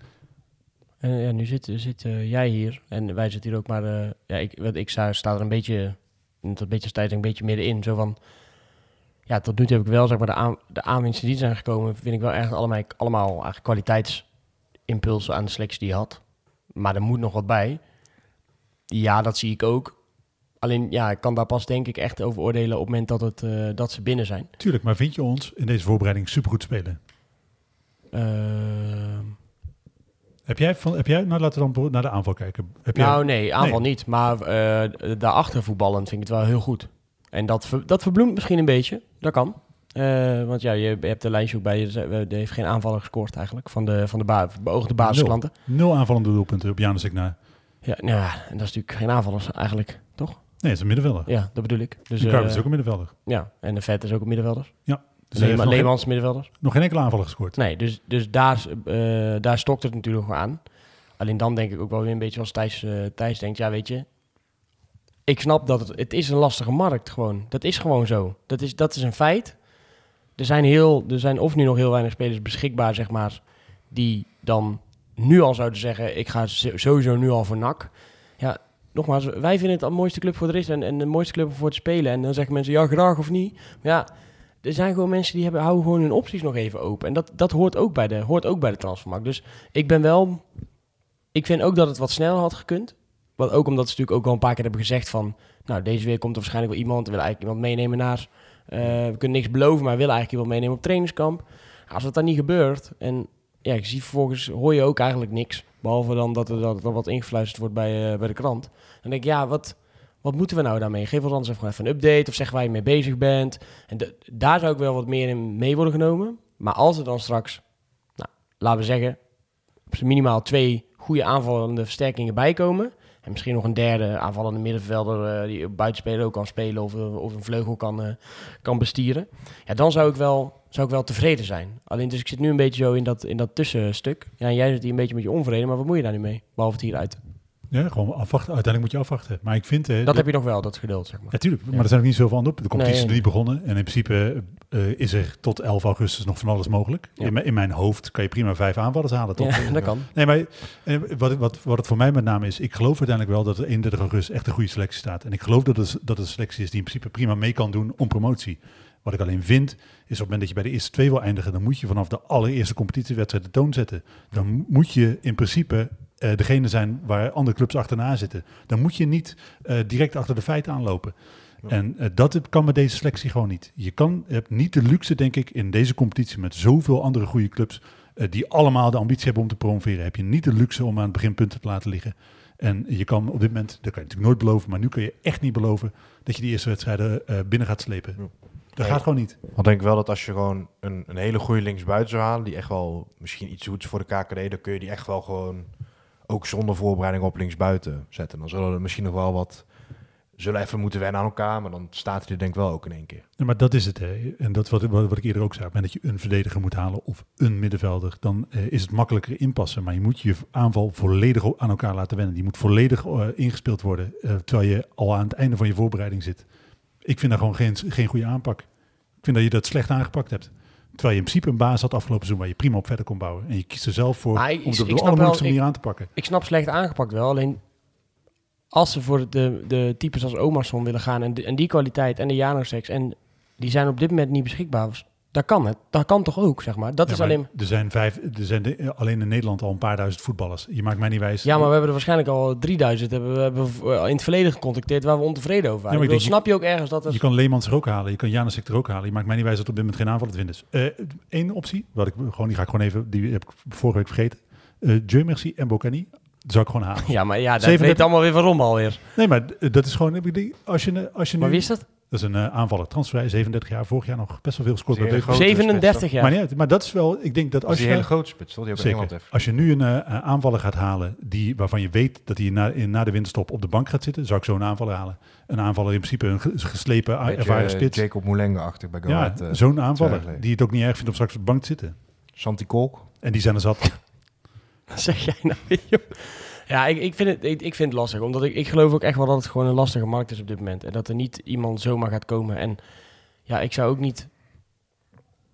En ja, nu zit, zit eh, jij hier en wij zitten hier ook, maar eh, ja, ik, wat ik sta, sta er een beetje, een beetje tijd een beetje middenin. Zo van, ja, tot nu toe heb ik wel, zeg maar, de, aan, de aanwinsten die zijn gekomen, vind ik wel echt allemaal, allemaal eigenlijk kwaliteitsimpulsen aan de selectie die je had. Maar er moet nog wat bij. Ja, dat zie ik ook. Alleen, ja, ik kan daar pas denk ik echt over oordelen op het moment dat, het, eh, dat ze binnen zijn. Tuurlijk, maar vind je ons in deze voorbereiding supergoed spelen? Ehm, Heb jij, van, heb jij nou laten we dan naar de aanval kijken. Heb jij, Nou, nee, aanval niet. Maar eh, daarachter voetballend vind ik het wel heel goed. En dat, ver- dat verbloemt misschien een beetje. Dat kan. Eh, want ja, je, hebt de lijstje ook bij je. dus, Er heeft geen aanvaller gescoord eigenlijk. Van de, van de ba beoogde basisklanten. Nul aanvallende doelpunten op Janus na. Ja, nou ja, en dat is natuurlijk geen aanvallers eigenlijk. Toch? Nee, het is een middenvelder. Ja, dat bedoel ik. Dus, Dus eh, is ook een middenvelder. ja, en de Vet is ook een middenvelder. Ja. Dus nog, geen, Leemans middenvelders. nog geen enkele aanvaller gescoord. Nee, dus, dus daar, eh, daar stokt het natuurlijk nog aan. Alleen dan denk ik ook wel weer een beetje als Thijs, eh, Thijs denkt, ja weet je, ik snap dat het, het is een lastige markt gewoon. Dat is gewoon zo. Dat is, dat is een feit. Er zijn, heel, er zijn of nu nog heel weinig spelers beschikbaar, zeg maar, die dan nu al zouden zeggen, ik ga sowieso nu al voor NAC. Ja, nogmaals, wij vinden het de mooiste club voor de is en, en de mooiste club om voor te spelen. En dan zeggen mensen, ja graag of niet. Maar ja, er zijn gewoon mensen die hebben, houden gewoon hun opties nog even open. En dat, dat hoort, ook bij de, hoort ook bij de transfermarkt. Dus ik ben wel... Ik vind ook dat het wat sneller had gekund. Want ook omdat ze natuurlijk ook al een paar keer hebben gezegd van... Nou, deze week komt er waarschijnlijk wel iemand. We willen eigenlijk iemand meenemen naar... eh, we kunnen niks beloven, maar we willen eigenlijk iemand meenemen op trainingskamp. Als dat dan niet gebeurt... En ja, ik zie vervolgens... Hoor je ook eigenlijk niks. Behalve dan dat er, dat wat ingefluisterd wordt bij, eh, bij de krant. Dan denk ik, ja, wat... Wat moeten we nou daarmee? Geef ons anders even, even een update of zeg waar je mee bezig bent. En daar zou ik wel wat meer in mee worden genomen. Maar als er dan straks, nou, laten we zeggen, minimaal twee goede aanvallende versterkingen bijkomen. En misschien nog een derde aanvallende middenvelder eh, die buitenspeler ook kan spelen of, eh, of een vleugel kan, eh, kan bestieren. Ja, dan zou ik, wel, zou ik wel tevreden zijn. Alleen dus ik zit nu een beetje zo in dat, in dat tussenstuk. Ja, jij zit hier een beetje met je onvrede, maar wat moet je daar nu mee? Behalve het hieruit. Ja, gewoon afwachten. Uiteindelijk moet je afwachten. Maar ik vind... eh, Dat heb je nog wel, dat geduld, zeg maar. Natuurlijk, maar er zijn ook niet zoveel aan op. De competitie Nee. is nog niet begonnen. En in principe eh, is er tot 11 augustus nog van alles mogelijk. In, mijn- in mijn hoofd kan je prima vijf aanvallers halen. Ja, dat kan. Nee, maar eh, wat, wat, wat het voor mij met name is, ik geloof uiteindelijk wel dat er 31 augustus echt een goede selectie staat. En ik geloof dat het, dat het een selectie is die in principe prima mee kan doen om promotie. Wat ik alleen vind, is op het moment dat je bij de eerste twee wil eindigen, dan moet je vanaf de allereerste competitiewedstrijd de toon zetten. Dan moet je in principe eh, degene zijn waar andere clubs achterna zitten. Dan moet je niet eh, direct achter de feiten aanlopen. En eh, dat kan met deze selectie gewoon niet. Je kan, je hebt niet de luxe, denk ik, in deze competitie met zoveel andere goede clubs, die allemaal de ambitie hebben om te promoveren, heb je niet de luxe om aan het begin punten te laten liggen. En je kan op dit moment, dat kan je natuurlijk nooit beloven, maar nu kun je echt niet beloven dat je die eerste wedstrijden eh, binnen gaat slepen. Dat Nee. gaat gewoon niet. Want ik denk wel dat als je gewoon een, een hele goede linksbuiten zou halen, die echt wel misschien iets goeds voor de KKD, dan kun je die echt wel gewoon ook zonder voorbereiding op linksbuiten zetten. Dan zullen er misschien nog wel wat, zullen even moeten wennen aan elkaar, maar dan staat hij er denk ik wel ook in één keer. Maar dat is het. Hè. En dat wat, wat, ik eerder ook zei. Moment dat je een verdediger moet halen of een middenvelder, dan eh, is het makkelijker inpassen. Maar je moet je aanval volledig aan elkaar laten wennen. Die moet volledig eh, ingespeeld worden, eh, terwijl je al aan het einde van je voorbereiding zit. Ik vind daar gewoon geen, geen goede aanpak. Ik vind dat je dat slecht aangepakt hebt. Terwijl je in principe een baas had afgelopen seizoen waar je prima op verder kon bouwen. En je kiest er zelf voor Maar om het op de allermoeilijkste manier aan te pakken. Ik snap slecht aangepakt wel, alleen als ze voor de, de types als Omarsson willen gaan en, de- en die kwaliteit en de Janosex en die zijn op dit moment niet beschikbaar, dat kan het. Dat kan toch ook, zeg maar. Dat Ja, is maar alleen... Er zijn, vijf, er zijn de- eh, alleen in Nederland al een paar duizend voetballers. Je maakt mij niet wijs. Ja, maar we hebben er waarschijnlijk al 3000 hebben we hebben we in het verleden gecontacteerd waar we ontevreden over waren. Ja, bedoel, snap je ook ergens dat er... Je kan Leemans er ook halen, je kan Janusek er ook halen. Je maakt mij niet wijs dat op dit moment geen aanval te vinden is. Eén optie, wat ik gewoon, die ga ik gewoon even, die heb ik vorige week vergeten. Uh, Dieu merci en Bocani, zou ik gewoon halen. Ja, maar ja, dat 37 weet allemaal weer waarom alweer. Nee, maar dat is gewoon, als je, als je nu... Maar wie is dat? Dat is een eh, aanvaller, transfervrij, 37 jaar, vorig jaar nog best wel veel gescoord. Bij groot. Beverwijk. 37 jaar. Maar, niet uit, maar dat is wel, ik denk dat Als je... hele grote spits, toch? Die ook in Engeland Zeker. heeft. Als je nu een eh, aanvaller gaat halen die, waarvan je weet dat hij na, in, na de winterstop op de bank gaat zitten, zou ik zo'n aanvaller halen. Een aanvaller in principe een ge- geslepen, Beetje, ervaren eh, spits. Jacob Moulenga-achtig bij Go Ja, Ahead, eh, zo'n aanvaller die het ook niet erg vindt om straks op de bank te zitten. Santi Kolk. En die zijn er zat. zeg jij nou weer, joh? Ja, ik, ik, vind het, ik, vind het lastig. Omdat ik, ik geloof ook echt wel dat het gewoon een lastige markt is op dit moment. En dat er niet iemand zomaar gaat komen. En ja, ik zou ook niet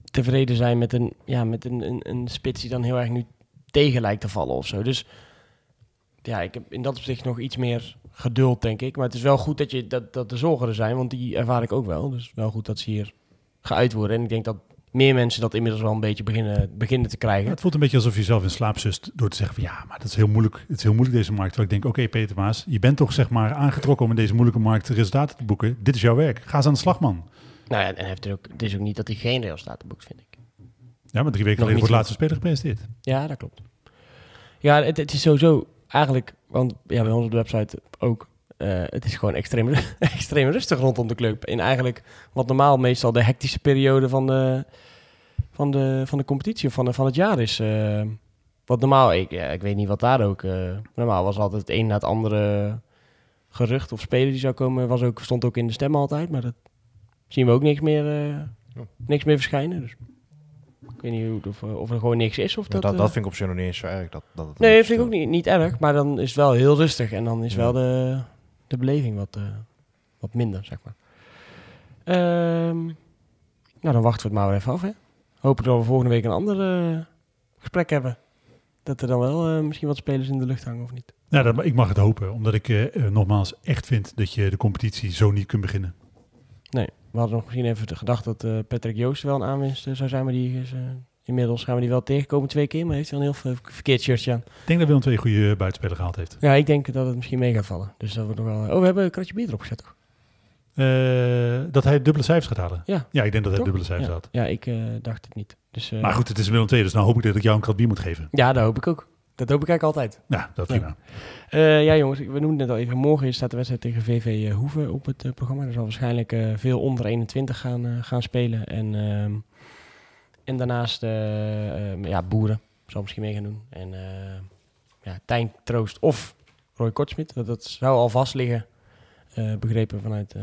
tevreden zijn met een, ja, met een, een, een spits die dan heel erg nu tegen lijkt te vallen of zo. Dus ja, ik heb in dat opzicht nog iets meer geduld, denk ik. Maar het is wel goed dat, je, dat, dat de zorgen er zijn, want die ervaar ik ook wel. Dus wel goed dat ze hier geuit worden. En ik denk dat meer mensen dat inmiddels wel een beetje beginnen, beginnen te Ja, krijgen. het voelt een beetje alsof je zelf in slaap zust door te zeggen van ja, maar dat is heel moeilijk. Het is heel moeilijk deze markt. Terwijl ik denk, oké Peter Maas, je bent toch zeg maar aangetrokken om in deze moeilijke markt resultaten te boeken. Dit is jouw werk. Ga eens aan de slag man. Nou ja, en heeft er ook, het is ook niet dat hij geen resultaten boekt, vind ik. Ja, maar drie weken geleden voor niet het laatste speler gepresenteerd. Ja, dat klopt. Ja, het, het is sowieso eigenlijk, want ja, bij ons op de website ook, eh, het is gewoon extreem, extreem rustig rondom de club. In eigenlijk wat normaal meestal de hectische periode van de, van de, van de competitie of van, de, van het jaar is. eh, wat normaal, ik, ja, ik weet niet wat daar ook, eh, normaal was altijd het een na het andere gerucht of speler die zou komen, was ook, stond ook in de stem altijd, maar dat zien we ook niks meer, niks meer verschijnen. Dus. Ik weet niet of, of er gewoon niks is. Of Ja, dat, dat, dat vind ik op zich nog niet eens zo erg. Dat, dat Nee, dat vind ik ook niet, niet erg. Maar dan is het wel heel rustig. En dan is Ja. wel de, de beleving wat, eh, wat minder, zeg maar. Ehm, nou, dan wachten we het maar weer even af, hè. Hopen dat we volgende week een ander eh, gesprek hebben. Dat er dan wel eh, misschien wat spelers in de lucht hangen of niet. Ja, dat, ik mag het hopen, omdat ik nogmaals echt vind dat je de competitie zo niet kunt beginnen. Nee, we hadden nog misschien even gedacht dat Patrick Joost wel een aanwinst zou zijn. Maar die is, inmiddels gaan we die wel tegenkomen twee keer. Maar heeft hij wel een heel ver- verkeerd shirtje aan. Ik denk dat Willem twee goede eh, buitenspelers gehaald heeft. Ja, ik denk dat het misschien mee gaat vallen. Dus dat wordt nog wel... Oh, we hebben een kratje bier erop gezet, toch? Eh, dat hij dubbele cijfers gaat halen. Ja. Ja, ik denk dat hij Toch? dubbele cijfers ja. had. Ja, ik eh, dacht het niet. Dus, eh, Maar goed, het is Willem II, dus nou hoop ik dat ik jou een krat bier moet geven. Ja, dat hoop ik ook. Dat hoop ik eigenlijk altijd. Ja, dat prima. Eh, ja, jongens, we noemden het al even. Morgen staat de wedstrijd tegen VV eh, Hoeven op het eh, programma. Er zal waarschijnlijk eh, veel onder 21 gaan, eh, gaan spelen. En, ehm, en daarnaast eh, ehm, ja, Boeren zal misschien mee gaan doen. En eh, ja, Tijn Troost of Roy Kortsmit. Dat, dat zou al vast liggen, eh, begrepen vanuit, eh,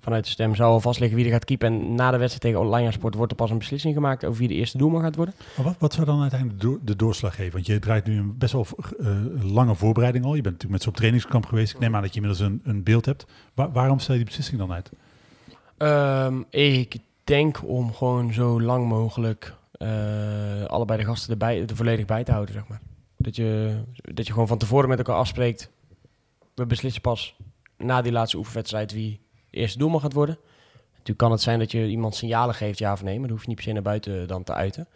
vanuit de stem zou al vast liggen wie er gaat keepen. En na de wedstrijd tegen Oranje Sport wordt er pas een beslissing gemaakt over wie de eerste doelman gaat worden. Maar wat, wat zou dan uiteindelijk de, door- de doorslag geven? Want je draait nu een best wel eh, lange voorbereiding al. Je bent natuurlijk met ze op trainingskamp geweest. Ik neem aan dat je inmiddels een, een beeld hebt. Wa- waarom stel je die beslissing dan uit? Ehm, ik denk om gewoon zo lang mogelijk eh, allebei de gasten erbij, er volledig bij te houden, zeg maar. Dat je, dat je gewoon van tevoren met elkaar afspreekt. We beslissen pas na die laatste oefenwedstrijd wie de eerste doelman gaat worden. Natuurlijk kan het zijn dat je iemand signalen geeft, ja of nee, maar dat hoef je niet per se naar buiten dan te uiten.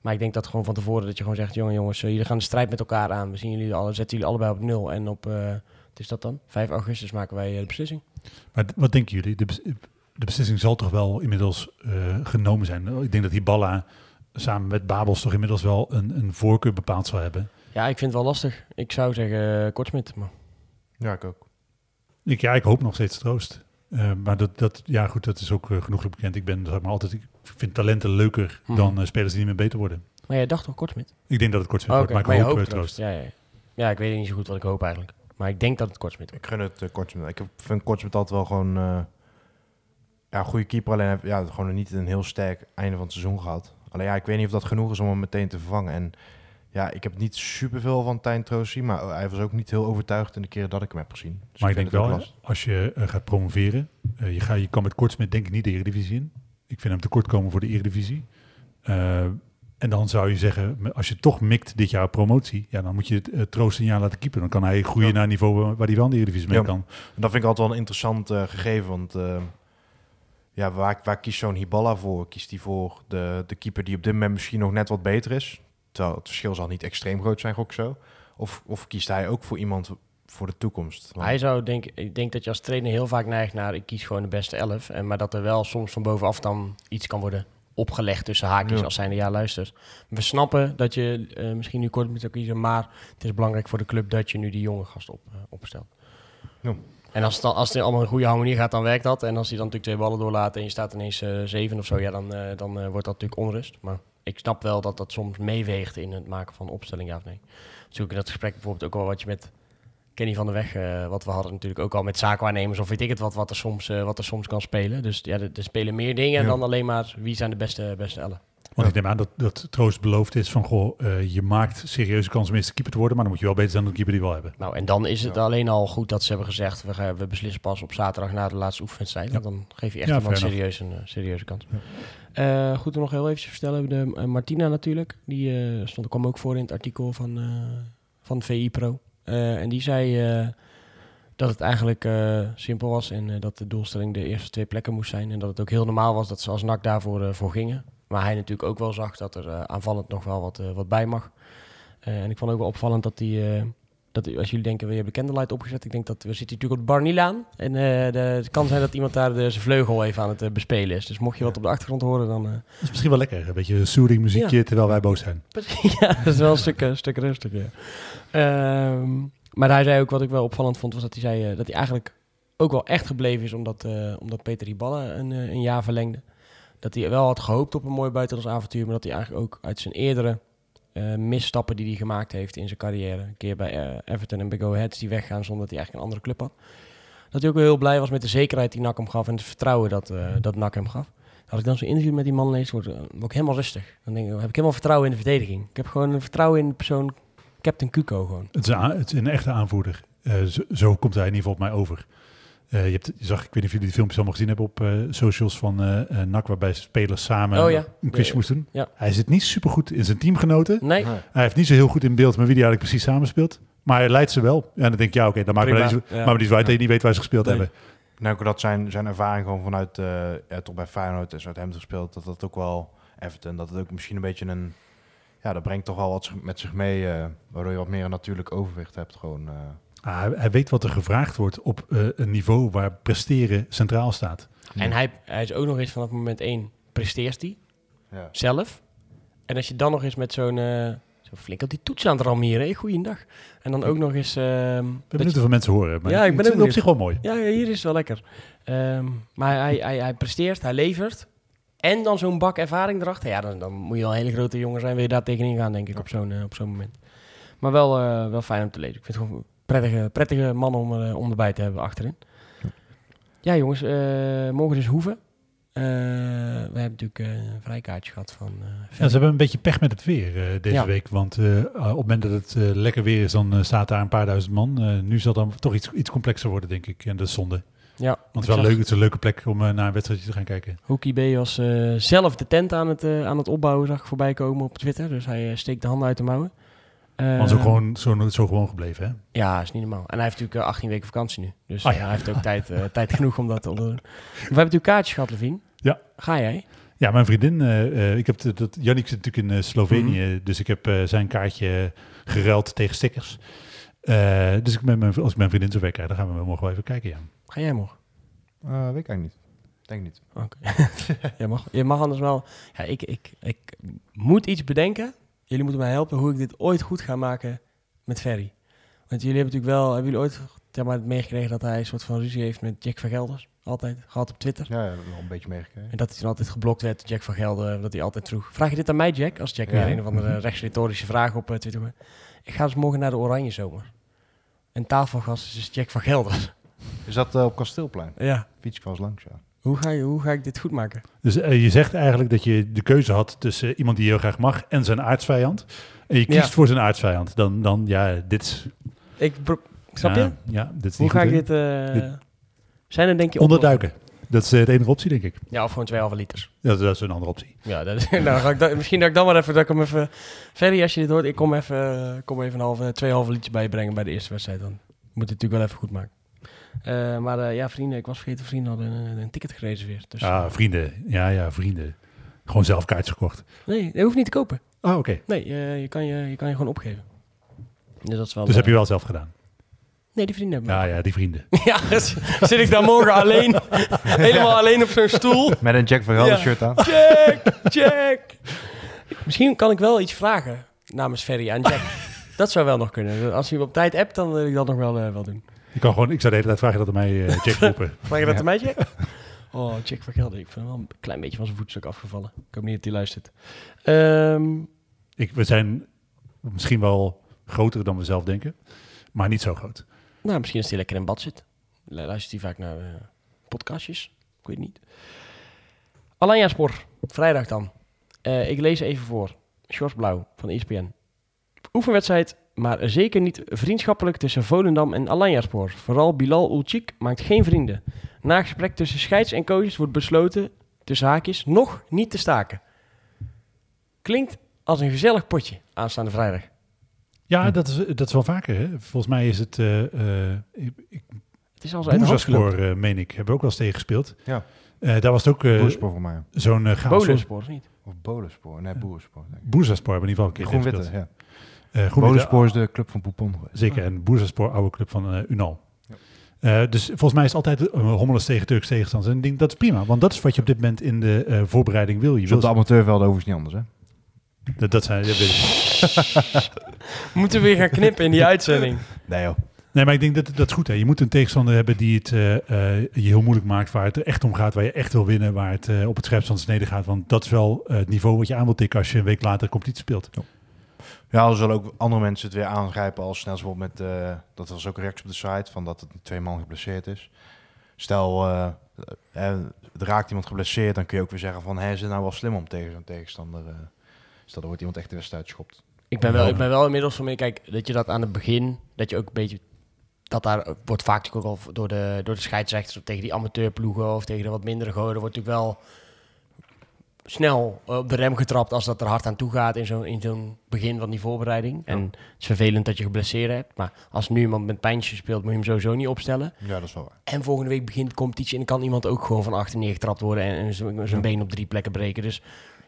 Maar ik denk dat gewoon van tevoren dat je gewoon zegt, jongen jongens, eh, jullie gaan de strijd met elkaar aan. We zien jullie alle, zetten jullie allebei op nul. En op, eh, wat is dat dan? 5 augustus maken wij eh, de beslissing. Maar wat denken jullie? De, de beslissing zal toch wel inmiddels eh, genomen zijn? Ik denk dat Hiballa samen met Babels toch inmiddels wel een, een voorkeur bepaald zal hebben. Ja, ik vind het wel lastig. Ik zou zeggen uh, Kortsmit, maar... Ja, ik ook. Ik, ja, ik hoop nog steeds troost. Eh, maar dat, dat, ja, goed, dat is ook uh, genoeglijk bekend. Ik ben zeg maar, altijd, ik vind talenten leuker Mhm. dan uh, spelers die niet meer beter worden. Maar jij dacht toch Kortsmit? Ik denk dat het kort Oh, wordt, oké. maar ik hoop troost. Ja, ja. ja, ik weet niet zo goed wat ik hoop eigenlijk. Maar ik denk dat het Kortsmit wordt. Ik gun het uh, Kortsmit. Ik heb- vind Kortsmit altijd wel gewoon... ja, goede keeper. Alleen ja, gewoon niet een heel sterk einde van het seizoen gehad. Alleen ja, ik weet niet of dat genoeg is om hem meteen te vervangen. En ja, ik heb niet superveel van Tijn Troost gezien. Maar hij was ook niet heel overtuigd in de keren dat ik hem heb gezien. Dus Maar ik denk wel, als je eh, gaat promoveren, eh, je, ga, je kan met Kortsmit denk ik niet de Eredivisie in. Ik vind hem tekort komen voor de Eredivisie. Eh, en dan zou je zeggen, als je toch mikt dit jaar promotie, ja, dan moet je het uh, Troost een jaar laten keepen. Dan kan hij groeien Ja. naar een niveau waar- hij wel in de Eredivisie mee Ja. kan. En dat vind ik altijd wel een interessant gegeven. Want ja, waar, waar kiest zo'n Hiballa voor? Kiest hij voor de, de keeper die op dit moment misschien nog net wat beter is? Terwijl het verschil zal niet extreem groot zijn, gok zo. Of, of kiest hij ook voor iemand voor de toekomst? Want- Hij zou denk, ik denk dat je als trainer heel vaak neigt naar ik kies gewoon de beste elf. En, maar dat er wel soms van bovenaf dan iets kan worden opgelegd tussen haakjes Ja. als zijnde ja luister. We snappen dat je eh, misschien nu kort moet kiezen, maar het is belangrijk voor de club dat je nu die jonge gast op, eh, opstelt. Ja. En als het, dan, als het allemaal in goede harmonie gaat, dan werkt dat. En als hij dan natuurlijk twee ballen doorlaat en je staat ineens eh, zeven of zo, ja, dan, eh, dan eh, wordt dat natuurlijk onrust. Maar ik snap wel dat dat soms meeweegt in het maken van opstelling, ja of nee. Zoek in dat gesprek bijvoorbeeld ook wel wat je met Kenny van der Weg, wat we hadden natuurlijk ook al met zaakwaarnemers of weet ik het wat, wat er soms, wat er soms kan spelen. Dus ja, er, er spelen meer dingen Ja. dan alleen maar wie zijn de beste, beste ellen. Want ik neem aan dat, dat Troost beloofd is van, goh, eh, je maakt serieuze kans om eerste keeper te worden, maar dan moet je wel beter zijn dan de keeper die we al hebben. Nou, en dan is het Ja. alleen al goed dat ze hebben gezegd, we, gaan, we beslissen pas op zaterdag na de laatste oefenwedstrijd. Want dan geef je echt Ja, iemand serieus een eh, serieuze kans. Eh, goed om nog heel even te vertellen, de, Martina natuurlijk, die eh, stond, kwam ook voor in het artikel van, eh, van VI Pro. Eh, en die zei eh, dat het eigenlijk eh, simpel was en eh, dat de doelstelling de eerste twee plekken moest zijn. En dat het ook heel normaal was dat ze als NAC daarvoor voor gingen. Maar hij natuurlijk ook wel zag dat er eh, aanvallend nog wel wat, eh, wat bij mag. Eh, en ik vond ook wel opvallend dat die... eh, dat, als jullie denken, we hebben Candlelight opgezet. Ik denk dat we zitten natuurlijk op de Barnielaan. En de, het kan zijn dat iemand daar de, zijn vleugel even aan het bespelen is. Dus mocht je wat op de achtergrond horen, dan... Dat is misschien wel lekker, een beetje soothing muziekje terwijl wij boos zijn. ja, dat is wel een stuk, een stuk rustiger. Ja. Ehm, maar hij zei ook, wat ik wel opvallend vond, was dat hij zei dat hij eigenlijk ook wel echt gebleven is omdat, omdat Peter Riballa een, een jaar verlengde. Dat hij wel had gehoopt op een mooi buitenlands avontuur, maar dat hij eigenlijk ook uit zijn eerdere eh, misstappen die hij gemaakt heeft in zijn carrière, een keer bij eh, Everton en bij Go Ahead, is die weggaan zonder dat hij eigenlijk een andere club had. Dat hij ook wel heel blij was met de zekerheid die NAC hem gaf en het vertrouwen dat, eh, dat NAC hem gaf. Als ik dan zo'n interview met die man lees, word, ik helemaal rustig. Dan denk ik, heb ik helemaal vertrouwen in de verdediging. Ik heb gewoon een vertrouwen in de persoon Captain Cuco gewoon. Het is, een, echte aanvoerder. Zo, zo komt hij in ieder geval op mij over. Eh, je, hebt, je zag, ik weet niet of jullie die filmpjes allemaal gezien hebben op eh, socials van eh eh, NAC, waarbij spelers samen Oh ja. een quizje Ja, moesten doen. ja. Hij zit niet supergoed in zijn teamgenoten. Nee, Nee. Hij heeft niet zo heel goed in beeld met wie hij eigenlijk precies samenspeelt. Maar hij leidt ze wel. En dan denk ik, ja oké, dan zo- ja. maar het is dat je niet weet waar ze gespeeld Nee. hebben. Nou, ook dat zijn, zijn ervaring gewoon vanuit, eh ja, toch bij Feyenoord en Southampton gespeeld, dat dat ook wel, Everton, dat het ook misschien een beetje een, ja, dat brengt toch wel wat met zich mee, eh, waardoor je wat meer een natuurlijk overwicht hebt gewoon. Eh. Ah, hij, hij weet wat er gevraagd wordt op eh, een niveau waar presteren centraal staat. en hij, hij is ook nog eens vanaf moment één presteert hij ja. zelf. En als je dan nog eens met zo'n eh, zo flink op die toets aan het rammieren, hè? goeiedag. En dan ook nog eens... ehm, Ik ben dat benieuwd je- of mensen horen. Maar Ja, ik ben het op zich wel mooi. Ja, ja, hier is het wel lekker. Ehm, maar hij, hij, hij presteert, hij levert. En dan zo'n bak ervaring erachter. Ja, dan, dan moet je wel een hele grote jongen zijn. Wil je daar tegenin gaan, denk ik, op zo'n eh, op zo'n moment. Maar wel, eh, wel fijn om te lezen. Ik vind het gewoon prettige, prettige man om, eh, om erbij te hebben achterin. Ja, jongens, eh, morgen dus Hoeven. Eh, we hebben natuurlijk een vrijkaartje gehad van Ja, ze hebben een beetje pech met het weer deze Ja. week. Want op het moment dat het lekker weer is, dan staat daar een paar duizend man. Nu zal dan toch iets, iets complexer worden, denk ik. En dat is zonde. Ja, Want het is wel leuk, het is een leuke plek om naar een wedstrijdje te gaan kijken. Hoekie B was eh, zelf de tent aan het, aan het opbouwen, zag ik voorbij komen op Twitter. Dus hij steekt de handen uit de mouwen. Eh, Want zo gewoon, zo, zo gewoon gebleven, hè? Ja, is niet normaal. En hij heeft natuurlijk eh, 18 weken vakantie nu. Dus Ah, eh, ja. hij heeft ook tijd, eh, tijd genoeg om dat te onderdoen. We hebben natuurlijk kaartjes gehad, Levine. Ja. Ga jij? Ja, mijn vriendin, eh, eh, ik heb de- dat, Jannik zit natuurlijk in eh, Slovenië, dus ik heb eh, zijn kaartje geruild tegen stickers. Eh, dus ik met mijn, als ik mijn vriendin zover krijg, dan gaan we morgen wel even kijken, ja. Ga jij morgen? Eh, weet ik eigenlijk niet. Denk niet. Oké. je, mag, je mag anders wel... Ja, ik, ik, ik moet iets bedenken. Jullie moeten mij helpen hoe ik dit ooit goed ga maken met Ferry. Want jullie hebben natuurlijk wel... Hebben jullie ooit zeg maar, meegekregen dat hij een soort van ruzie heeft met Jack van Gelders? Altijd. Gehad op Twitter. Ja, wel een beetje meegekregen. En dat hij dan altijd geblokt werd, Jack van Gelder, dat hij altijd vroeg. Vraag je dit aan mij, Jack? Als Jack Ja. weer een of andere rechtsretorische vraag op eh, Twitter. Ik ga dus morgen naar de Oranje Zomer. En tafelgast is dus Jack van Gelder. Is dat eh, op Kasteelplein? ja. Fiets ik langs, ja. Hoe ga, je, hoe ga ik dit goed maken? Dus eh, je zegt eigenlijk dat je de keuze had tussen eh, iemand die je heel graag mag en zijn aardsvijand. En je kiest Ja. voor zijn aardsvijand. Dan, dan ja, dit is... Ik Snap ja, je? Ja, dit is Hoe niet ga goed, ik dit... Dit- Zijn er denk je Onderduiken. Dat is de enige optie, denk ik. Ja, of gewoon twee halve liters. Dat, dat is een andere optie. Ja, dat, nou, ga ik misschien dat ik dan maar even... Dat ik hem even Ferry, als je dit hoort, ik kom even, kom even een halve, twee halve liters bij je brengen bij de eerste wedstrijd. Dan moet het natuurlijk wel even goed maken. Eh, maar eh, ja, vrienden, ik was vergeten, vrienden hadden een, een ticket gereserveerd. Dus, Ah, vrienden. Ja, ja, vrienden. Gewoon zelf kaartjes gekocht. Nee, dat hoeft niet te kopen. Ah, oké. Nee, eh, je, kan je, je kan je gewoon opgeven. Dus dat is wel... Dus heb je wel zelf gedaan. Nee, die vrienden hebben Ja, ja, die vrienden. Ja, dus zit ik daar morgen alleen, helemaal alleen op zo'n stoel. Met een Jack van Ja. shirt aan. Jack, Jack. Misschien kan ik wel iets vragen namens Ferry aan Jack. Dat zou wel nog kunnen. Als hij me op tijd appt, dan wil ik dat nog wel, wel doen. Je kan gewoon, ik zou de hele tijd vragen dat er mij eh Jack roepen. Vraag je dat aan mij, Jack? Oh, Jack van Gelder. Ik vind hem wel een klein beetje van zijn voetstuk afgevallen. Ik hoop niet dat hij luistert. Ehm, Ik, we zijn misschien wel groter dan we zelf denken. Maar niet zo groot. nou, misschien als hij lekker in bad zit. Lu- Luistert hij vaak naar eh, podcastjes? Ik weet het niet. Alanya Sport, vrijdag dan. Eh, ik lees even voor. Sjors Blauw van ESPN. Oefenwedstrijd, maar zeker niet vriendschappelijk tussen Volendam en Alanya Sport. Vooral Bilal Ulcik maakt geen vrienden. Na gesprek tussen scheids en coaches wordt besloten, tussen haakjes, nog niet te staken. Klinkt als een gezellig potje aanstaande vrijdag. Ja, dat is, dat is wel vaker. Hè? Volgens mij is het uh, uh, Het is al. Boerzaspor, uh, meen ik. Hebben we ook wel eens tegen gespeeld. Ja. Uh, daar was het ook Boerspoor voor mij. zo'n uh, chaos. Niet? Of Bolenspoor. Nee, Boerspoor. Nee. Boerzaspor hebben we in ieder geval een keer Groen-Witte, ja. Uh, Bolenspoor is de club van Poupon. Zeker, en Boerzaspor, oude club van uh, Unal. Ja. Uh, dus volgens mij is het altijd uh, hommeles tegen Turks tegenstanders. En ik denk, dat is prima, want dat is wat je op dit moment in de uh, voorbereiding wil. Je dus op de amateurvelden overigens niet anders, hè? Dat, dat zijn... Dat. Moeten we weer gaan knippen in die uitzending? Nee joh. Nee, maar ik denk dat dat is goed. Hè. Je moet een tegenstander hebben die het uh, uh, je heel moeilijk maakt, waar het er echt om gaat, waar je echt wil winnen, waar het uh, op het scherpst van de snede gaat. Want dat is wel het niveau wat je aan wilt tikken als je een week later competitie speelt. Ja. Ja, er zullen ook andere mensen het weer aangrijpen als snel bijvoorbeeld met, uh, dat was ook reactie op de site, van dat het twee man geblesseerd is. Stel, uh, er raakt iemand geblesseerd, dan kun je ook weer zeggen van, hé, is het nou wel slim om tegen zo'n tegenstander, uh, stel, er wordt iemand echt de wedstrijd schopt. Ik ben, wel, ik ben wel inmiddels van meer, kijk, dat je dat aan het begin, dat je ook een beetje, dat daar wordt vaak natuurlijk ook al door de, door de scheidsrechters tegen die amateurploegen of tegen de wat mindere goden, wordt natuurlijk wel snel op de rem getrapt als dat er hard aan toe gaat in zo'n in zo'n begin van die voorbereiding. En het is vervelend dat je geblesseerd hebt, maar als nu iemand met pijntjes speelt, moet je hem sowieso niet opstellen. Ja, dat is wel waar. En volgende week begint de competitie en kan iemand ook gewoon van achter neergetrapt worden en, en zijn ja. been op drie plekken breken. Dus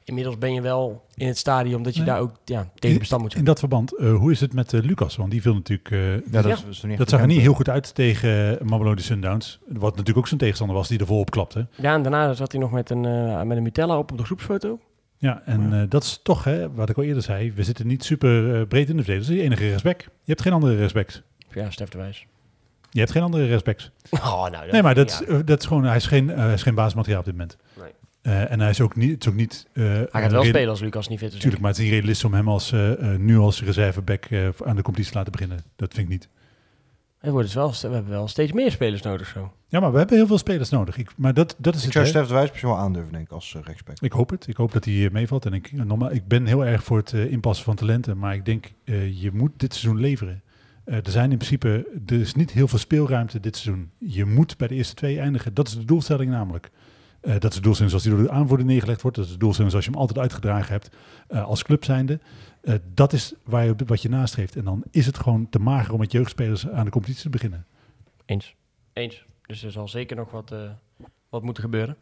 inmiddels ben je wel in het stadium dat je nee. daar ook ja, tegen bestand moet zijn. In dat verband, uh, hoe is het met uh, Lucas? Want die viel natuurlijk... Uh, ja, dat, is, zag er niet heel goed uit tegen Mamelodi Sundowns. Wat natuurlijk ook zijn tegenstander was die er volop klapte. Ja, en daarna zat hij nog met een, uh, met een Nutella op op de groepsfoto. Ja, en ja. dat is toch, hè, wat ik al eerder zei, we zitten niet super breed in de verdediging. Dat is je enige respect. Je hebt geen andere respect. Ja, Stef de Wijs. Je hebt geen andere respects. Oh, nou, dat nee, maar dat, ja. dat is gewoon, hij is geen, hij is geen basismateriaal op dit moment. Nee. Uh, en hij is ook niet. Het is ook niet uh, hij gaat wel spelen als Lucas niet fit is. Tuurlijk, maar het is niet realistisch om hem als, uh, nu als reserveback aan de competitie te laten beginnen. Dat vind ik niet. Wordt dus wel, we hebben wel steeds meer spelers nodig zo. Ja, maar we hebben heel veel spelers nodig. Ik, maar dat, dat is Ik het. zou. Stef de Wijs misschien wel aandurven, denk ik, als uh, rechtsback. Ik hoop het. Ik hoop dat hij eh, meevalt. En ik, normaal, ik ben heel erg voor het eh, inpassen van talenten. Maar ik denk, eh, je moet dit seizoen leveren. Eh, er zijn in principe, er is niet heel veel speelruimte dit seizoen. Je moet bij de eerste twee eindigen. Dat is de doelstelling namelijk. Eh, dat is de doelstelling zoals die door de aanvoerder neergelegd wordt. Dat is de doelstelling zoals je hem altijd uitgedragen hebt eh, als club zijnde. Eh, dat is waar je, wat je nastreeft. En dan is het gewoon te mager om met jeugdspelers aan de competitie te beginnen. Eens. Eens. Dus er zal zeker nog wat, eh, wat moeten gebeuren.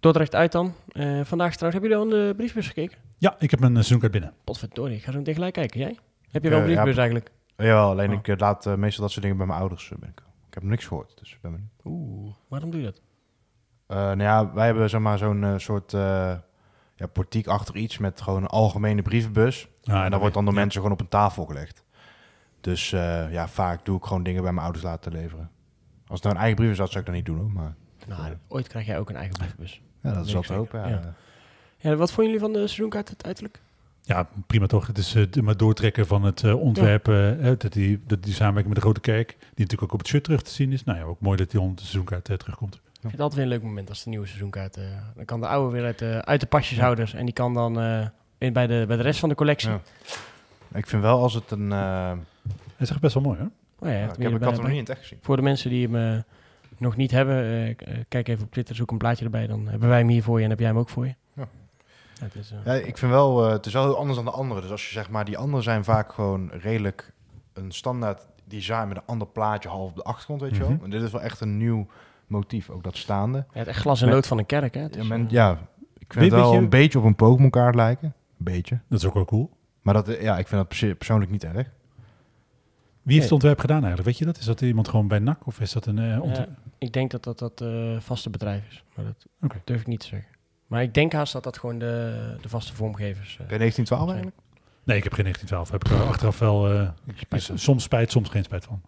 Dordrecht uit dan. Eh, vandaag trouwens, hebben jullie al in de briefbus gekeken? Ja, ik heb mijn seizoenkaart binnen. Potverdorie, ik ga zo meteen gelijk kijken. Jij? Heb je wel een ja, briefbus eigenlijk? Jawel, alleen Oh. ik laat eh, meestal dat soort dingen bij mijn ouders uh, binnenkomen. Ik heb nog niks gehoord, dus ik ben benieuwd. Oeh, waarom doe je dat? Uh, nou ja, wij hebben zeg maar zo'n uh, soort uh, ja, portiek achter iets met gewoon een algemene brievenbus. Ja, en dat wordt dan door ja. mensen gewoon op een tafel gelegd. Dus uh, ja, vaak doe ik gewoon dingen bij mijn ouders laten leveren. Als het nou een eigen brief is, dat zou ik dan niet doen hoor. Maar, nou, ooit krijg jij ook een eigen briefbus. Ja, dat is wel te hopen. Ja. Ja. ja. wat vonden jullie van de seizoenkaart uiteindelijk? Ja, prima toch. Het is uh, maar doortrekken van het uh, ontwerpen. Ja. Uh, dat, die, dat die samenwerking met de Grote Kerk, die natuurlijk ook op het shirt terug te zien is. Nou ja, ook mooi dat die onder de seizoenkaart uh, terugkomt. Ik vind het altijd weer een leuk moment als de nieuwe seizoenkaart... Uh, dan kan de oude weer uit de, uit de pasjeshouders en die kan dan uh, in, bij, de, bij de rest van de collectie. Ja. Ik vind wel als het een... uh, Hij is echt best wel mooi hoor. Oh ja, ja, ik heb ik had hem nog niet in het echt gezien. Voor de mensen die hem uh, nog niet hebben, uh, kijk even op Twitter, zoek een plaatje erbij. Dan hebben wij hem hier voor je en heb jij hem ook voor je. Ja. Het, is, uh... ja, ik vind wel, uh, het is wel heel anders dan de andere. Dus als je zeg maar, die anderen zijn vaak gewoon redelijk een standaard design met een ander plaatje half op de achtergrond, weet je Mhm. wel. En dit is wel echt een nieuw motief, ook dat staande. Ja, het echt glas en lood van een kerk, hè? Het Ja, men, eh, ja ik vind het wel een beetje op een Pokémon kaart lijken. Een beetje. Dat is ook wel cool. Maar dat, eh, ja, ik vind dat perso- persoonlijk niet erg. Wie heeft het ontwerp gedaan eigenlijk? Weet je dat? Is dat iemand gewoon bij NAC of is dat een eh, ontwerp? ik denk dat dat dat eh, vaste bedrijf is, maar dat durf ik niet te zeggen. Maar ik denk haast dat dat gewoon de, de vaste vormgevers eh, Ben 1912 zijn. eigenlijk? Nee, ik heb geen 1912. Heb ik er achteraf wel eh, Spijt van. soms spijt, soms geen spijt van.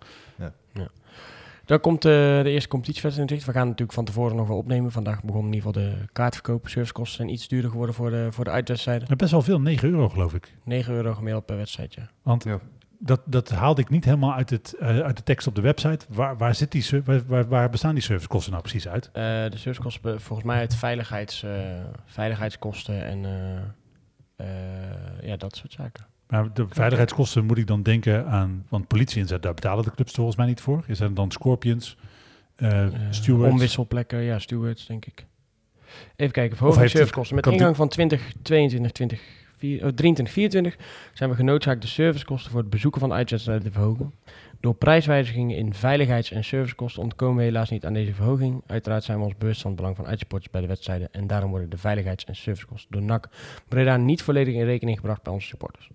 Dan komt eh, de eerste competitiewedstrijd in zicht. We gaan natuurlijk van tevoren nog wel opnemen. Vandaag begon in ieder geval de kaartverkoop. Servicekosten zijn iets duurder geworden voor de, voor de uitwedstrijden. Best wel veel, 9 euro geloof ik. 9 euro gemiddeld per wedstrijd, ja. Want Ja. dat, dat haalde ik niet helemaal uit, het, eh, uit de tekst op de website. Waar, waar, zit die, waar, waar, waar bestaan die servicekosten nou precies uit? Eh, de servicekosten volgens mij uit veiligheids, eh, veiligheidskosten en eh, eh, ja, dat soort zaken. Maar de veiligheidskosten moet ik dan denken aan... Want politie inzet, daar betalen de clubs volgens mij niet voor. Is dat dan Scorpions, Eh, stewards? Omwisselplekken, ja, stewards, denk ik. Even kijken, verhoging servicekosten. Met ingang van 2022, 20, vier- oh, 23, 24 zijn we genoodzaakt de servicekosten voor het bezoeken van uitwedstrijden te verhogen. Door prijswijzigingen in veiligheids- en servicekosten ontkomen we helaas niet aan deze verhoging. Uiteraard zijn we ons bewust van het belang van uitsupporters bij de wedstrijden en daarom worden de veiligheids- en servicekosten door NAC Breda niet volledig in rekening gebracht bij onze supporters.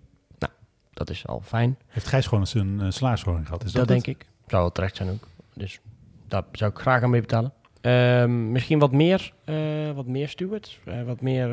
Dat is al fijn. Heeft Gijs gewoon eens een uh, salarisverhoging gehad? Is dat dat, denk ik. Zou wel terecht zijn ook. Dus daar zou ik graag aan mee betalen. Ehm, misschien wat meer, eh, wat meer stewards. eh, wat meer,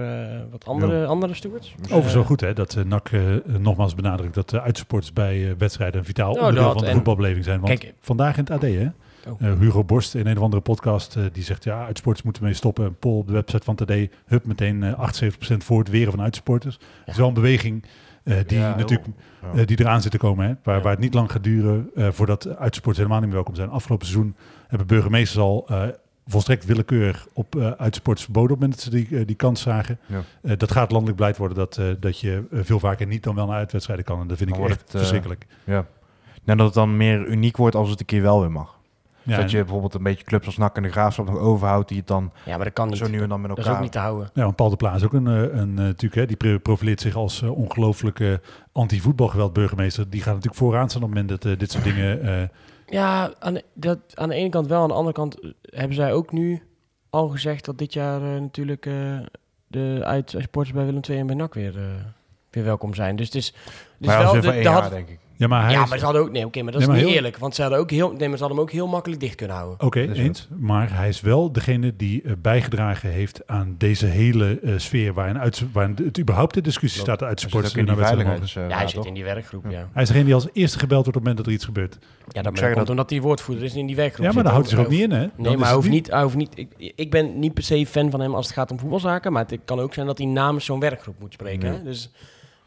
wat andere, andere stewards. Overigens wel goed hè, dat uh, NAC uh, nogmaals benadrukt dat de uitsporters bij uh, wedstrijden een vitaal Oh, onderdeel dat, van de voetbalbeleving zijn. Want Kijk- vandaag in het AD hè, Oh. uh, Hugo Borst in een of andere podcast uh, die zegt ja, uitsporters moeten mee stoppen. Een poll op de website van het AD, hup meteen uh, 78% voor het weren van uitsporters. Dat is wel een beweging uh, die Ja, natuurlijk ja. uh, die eraan zit te komen. Hè? Waar, Ja. waar het niet lang gaat duren uh, voordat uitsporters helemaal niet meer welkom zijn. Afgelopen seizoen hebben burgemeesters al volstrekt willekeurig op uh, uitsporters verboden op het moment dat ze die, die kans zagen. Dat gaat landelijk beleid worden dat, dat je veel vaker niet dan wel naar uitwedstrijden kan. En dat vind ik Dan echt het, verschrikkelijk. Ja. Denk dat het dan meer uniek wordt als het een keer wel weer mag. Ja, dat je bijvoorbeeld een beetje clubs als NAC en de Graafschap nog overhoudt die het dan Ja, maar dat kan niet. zo nu en dan met dat is elkaar... ook niet te houden. Ja, want Paul de Pla is ook een, eh, een eh, natuurlijk, hè, die pro- profileert zich als eh, ongelooflijke anti-voetbalgeweldburgemeester. Die gaat natuurlijk vooraan staan op het moment dat dit soort dingen... eh, Ja, aan de, dat, aan de ene kant wel. Aan de andere kant hebben zij ook nu al gezegd dat dit jaar natuurlijk eh, de uitsporters bij Willem II en bij NAC weer, weer welkom zijn. Dus het is, dus maar wel, is weer de- jaar, had- denk ik. Ja, maar hij ja, maar ze hadden ook, nee, oké, maar dat Nee, is maar niet heel- eerlijk. Want ze hadden, ook heel, nee, maar ze hadden hem ook heel makkelijk dicht kunnen houden. Oké, Dus eens. Maar hij is wel degene die eh, bijgedragen heeft aan deze hele eh, sfeer waarin, uit, waarin het überhaupt de discussie staat uit Hij zit sports ook in die naar wedstrijden mogen. veiligheids... eh, ja, hij zit toch? in die werkgroep, ja. Hij is degene die als eerste gebeld wordt op het moment dat er iets gebeurt. Ja, dat, maar zeggen dat komt dat- omdat hij woordvoerder is in die werkgroep. Ja, maar daar houdt hij zich ook niet in, hè? Nee, maar hij hoeft niet, hij hoeft niet ik, ik ben niet per se fan van hem als het gaat om voetbalzaken. Maar het kan ook zijn dat hij namens zo'n werkgroep moet spreken. Dus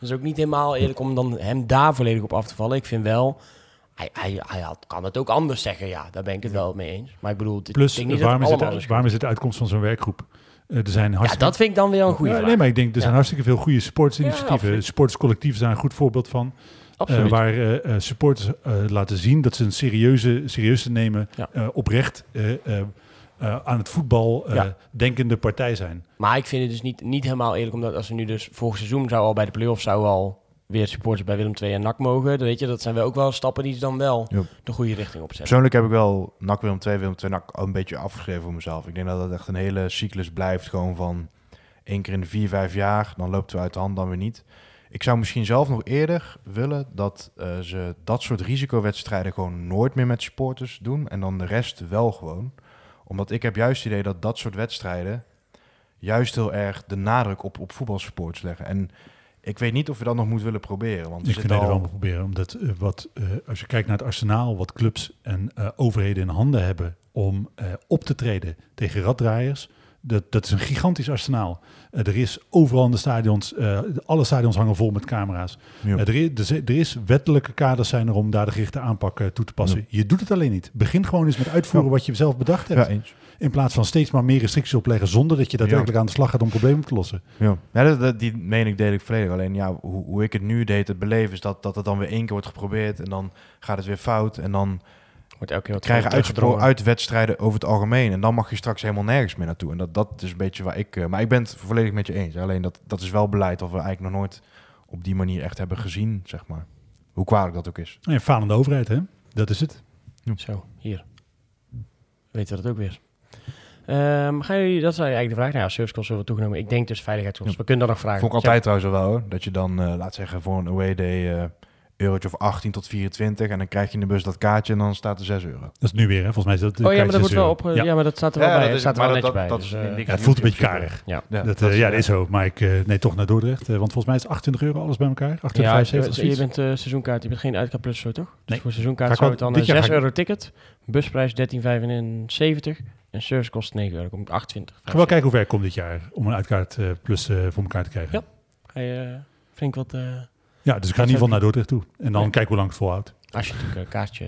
is ook niet helemaal eerlijk om dan hem daar volledig op af te vallen. Ik vind wel, Hij, hij, hij had, kan het ook anders zeggen, ja. Daar ben ik het wel mee eens. Maar ik bedoel, Plus, ik denk niet dat waarom het is, het, waarom is het de uitkomst van zo'n werkgroep? Eh, er zijn Ja, dat vind ik dan weer een goede Ja, vraag. nee, maar ik denk, er zijn Ja. hartstikke veel goede sportsinitiatieven. Sportscollectieven zijn een goed voorbeeld van. Absoluut. waar eh, supporters laten zien dat ze een serieuze, serieus te nemen, oprecht eh, aan het voetbal eh, Ja. denkende partij zijn. Maar ik vind het dus niet, niet helemaal eerlijk, omdat als we nu dus volgend seizoen zou al bij de play-offs zou al weer supporters bij Willem II en NAC mogen. Dan weet je, dat zijn wel ook wel stappen die ze dan wel de goede richting opzetten. Persoonlijk heb ik wel NAC Willem 2, Willem 2 NAC al een beetje afgeschreven voor mezelf. Ik denk dat dat echt een hele cyclus blijft. Gewoon van één keer in de vier, vijf jaar. Dan loopt het uit de hand, dan weer niet. Ik zou misschien zelf nog eerder willen dat eh, ze dat soort risicowedstrijden gewoon nooit meer met supporters doen. En dan de rest wel gewoon. Omdat ik heb juist het idee dat dat soort wedstrijden juist heel erg de nadruk op, op voetbalsupports leggen. En ik weet niet of we dat nog moeten willen proberen. Want Ik vind dat wel al... moet proberen. Omdat eh, wat, eh, als je kijkt naar het arsenaal, wat clubs en eh, overheden in handen hebben om op te treden tegen raddraaiers. Dat, dat is een gigantisch arsenaal. Eh, er is overal in de stadions, eh, alle stadions hangen vol met camera's. Ja. Eh, er, is, er is- wettelijke kaders zijn er om daar de gerichte aanpak toe te passen. Je doet het alleen niet. Begin gewoon eens met uitvoeren wat je zelf bedacht hebt. Eens. In plaats van steeds maar meer restricties opleggen zonder dat je daadwerkelijk aan de slag gaat om problemen op te lossen. Ja, dat, dat- die mening deel ik volledig. Alleen ja, hoe, hoe ik het nu deed, het beleven, is dat, dat het dan weer één keer wordt geprobeerd en dan gaat het weer fout. En dan Wordt elke keer wat krijgen teruggedrongen. uitspro- uitwedstrijden over het algemeen. En dan mag je straks helemaal nergens meer naartoe. En dat, dat is een beetje waar ik... eh, maar ik ben het volledig met je eens. Alleen dat, dat is wel beleid dat we eigenlijk nog nooit op die manier echt hebben gezien, zeg maar. Hoe kwalijk dat ook is. En falende overheid, hè? Dat is het. Zo, hier. Weten we dat ook weer. Ehm gaan jullie, dat is eigenlijk de vraag. Nou ja, service costs zullen we toegenomen. Ik denk dus veiligheidskosten. We kunnen dat nog vragen. Vond ik altijd trouwens wel hoor. Dat je dan, eh, laat zeggen, voor een away day... eh eurotje of 18 tot 24 en dan krijg je in de bus dat kaartje en dan staat er 6 euro. Dat is nu weer, hè? Volgens mij is dat. Oh ja, maar dat wordt wel op. op. Ja. maar dat staat er wel Ja, bij. dat staat er wel dat- bij. dat- dus, eh. Ja, het voelt een beetje karig. ja. Ja, Dat, dat eh, is, ja, eh, dat is zo. Maar ik, eh, nee, toch naar Dordrecht. eh, want volgens mij is het 28 euro alles bij elkaar. 28, Ja, 75 je, bent eh, seizoenkaart, je bent geen uitkaart plus zo, toch? Dus Nee. voor seizoenkaart zou het dan dit een jaar 6 ga ik- euro ticket, busprijs 13,75 en service kost 9 euro. Kom ik 28. Ik ga wel kijken hoe ver ik kom dit jaar om een uitkaart eh, plus eh, voor elkaar te krijgen. Ja. Ga je eh, flink wat, eh, Ja, dus ik ga in ieder geval naar Dordrecht toe. En dan Ja. kijken hoe lang het volhoudt. als je natuurlijk een kaartje,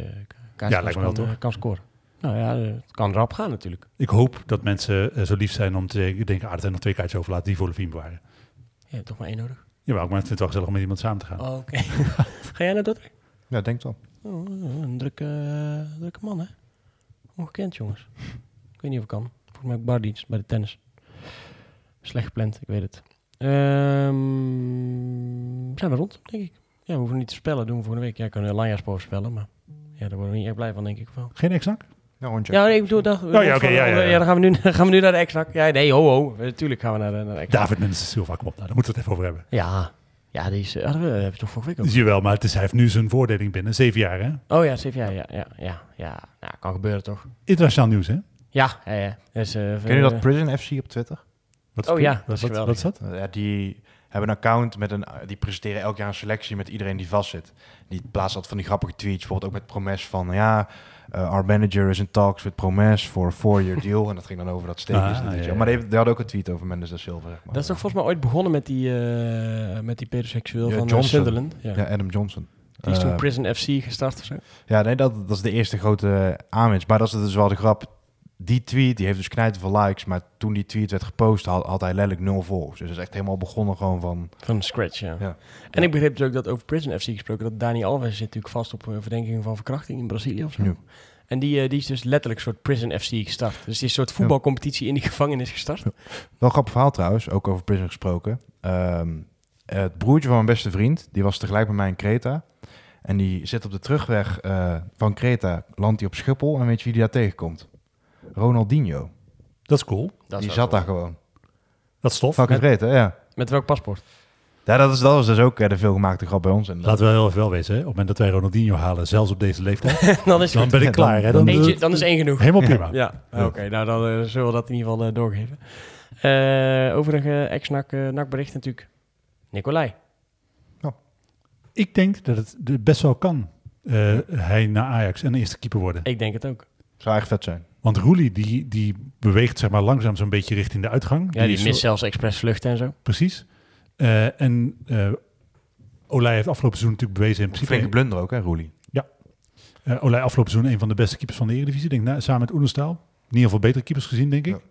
kaartje Ja, lijkt me wel, kan, toch? kan scoren. Nou ja, eh, het kan erop gaan natuurlijk. Ik hoop dat mensen eh, zo lief zijn om te denken, ah, er zijn nog twee kaartjes over, laten die voor Levine bewaren. Je hebt toch maar één nodig? Jawel, maar ik vind het wel gezellig om met iemand samen te gaan. Oh, Oké. Ga jij naar Dordrecht? Ja, denk wel. Oh, een drukke, eh, drukke man, hè? Ongekend, jongens. Ik weet niet of ik kan. Volgens mij heb ik bardienst bij de tennis. Slecht gepland, ik weet het. Ehm zijn we rond, denk ik. Ja, we hoeven niet te spellen, doen we volgende week. Ja, ik kan een Lanjaspo spellen, maar ja, daar worden we niet echt blij van, denk ik. wel. Geen? Ja, rondje. Ja, nee, ik bedoel dat. Oh, ja, oké, ja, ja, ja. dan gaan we nu, gaan we nu naar de ex-nak. Ja, nee, ho, ho. Natuurlijk gaan we naar de, naar de ex-nak. David Mendes Silva, kom op. Nou, daar moeten we het even over hebben. Ja, ja, die is, eh, hadden we, hebben we toch vorige week ook. Zie je wel, maar het is, hij heeft nu zijn voordeling binnen. Zeven jaar, hè? Oh ja, CVA, ja, ja, ja, ja. Ja, kan gebeuren toch? Internationaal nieuws, hè? Ja, ja, ja. Dus, eh, Ken je dat eh, Prison FC op Twitter? Wat Oh ja, wat, dat is wat, wat is dat? Ja, die hebben een account met een. Die presenteren elk jaar een selectie met iedereen die vastzit. Die plaatsen altijd van die grappige tweets, bijvoorbeeld ook met Promes van ja. uh, our manager is in talks with Promes for a four-year deal. En dat ging dan over dat steekjes. Ah, ja. Maar die, die hadden ook een tweet over Mendes da Silva. Zeg maar. Dat is toch volgens mij ooit begonnen met die, eh met die pedoseksueel Ja, van eh, Johnson. Sunderland. Ja. Ja, Adam Johnson. Die is toen Prison FC gestart of zo. Ja, nee, dat, dat is de eerste grote aanwinst. Maar dat is dus wel de grap. Die tweet, die heeft dus knijten veel likes. Maar toen die tweet werd gepost, had, had hij letterlijk nul volgers. Dus dat is echt helemaal begonnen gewoon van... Van scratch, ja. Ja. En ik begreep dus ook dat over Prison FC gesproken, dat Dani Alves zit natuurlijk vast op een verdenking van verkrachting in Brazilië of zo. Ja. En die, eh, die is dus letterlijk een soort Prison FC gestart. Dus die is een soort voetbalcompetitie in die gevangenis gestart. Wel een grappig verhaal trouwens, ook over Prison gesproken. Ehm, het broertje van mijn beste vriend, die was tegelijk met mij in Kreta. En die zit op de terugweg eh, van Kreta, landt hij op Schiphol. En weet je wie die daar tegenkomt? Ronaldinho. Dat is cool. Dat die is zat daar gewoon. Dat is tof. Fucking hè? Ja. Met welk paspoort? Ja, dat, is, dat was dus ook eh, de veelgemaakte grap bij ons. En Laten we heel even wel wezen, hè? op het moment dat wij Ronaldinho halen, zelfs op deze leeftijd, dan is dan ben ik klaar. dan- Hè? Dan, Eentje, dan is één genoeg. helemaal prima. Ja, Ja. oké. nou, dan eh, zullen we dat in ieder geval eh, doorgeven. Eh overige ex-NAC eh, NAC-bericht natuurlijk. Nicolai. Ik denk dat het de- best wel kan. eh, hij naar Ajax en eerste keeper worden. Ik denk het ook. Zou echt vet zijn. Want Roelie die, die beweegt zeg maar, langzaam zo'n beetje richting de uitgang. Ja, die is mist zo- zelfs expressvluchten en zo. Precies. Eh, en eh Olij heeft afgelopen seizoen natuurlijk bewezen in principe... Flinke blunder ook, hè, Roelie? Eh Olij afgelopen seizoen een van de beste keepers van de Eredivisie. Denk, na, samen met Oenestal. In ieder geval betere keepers gezien, denk ik. Ja. Dus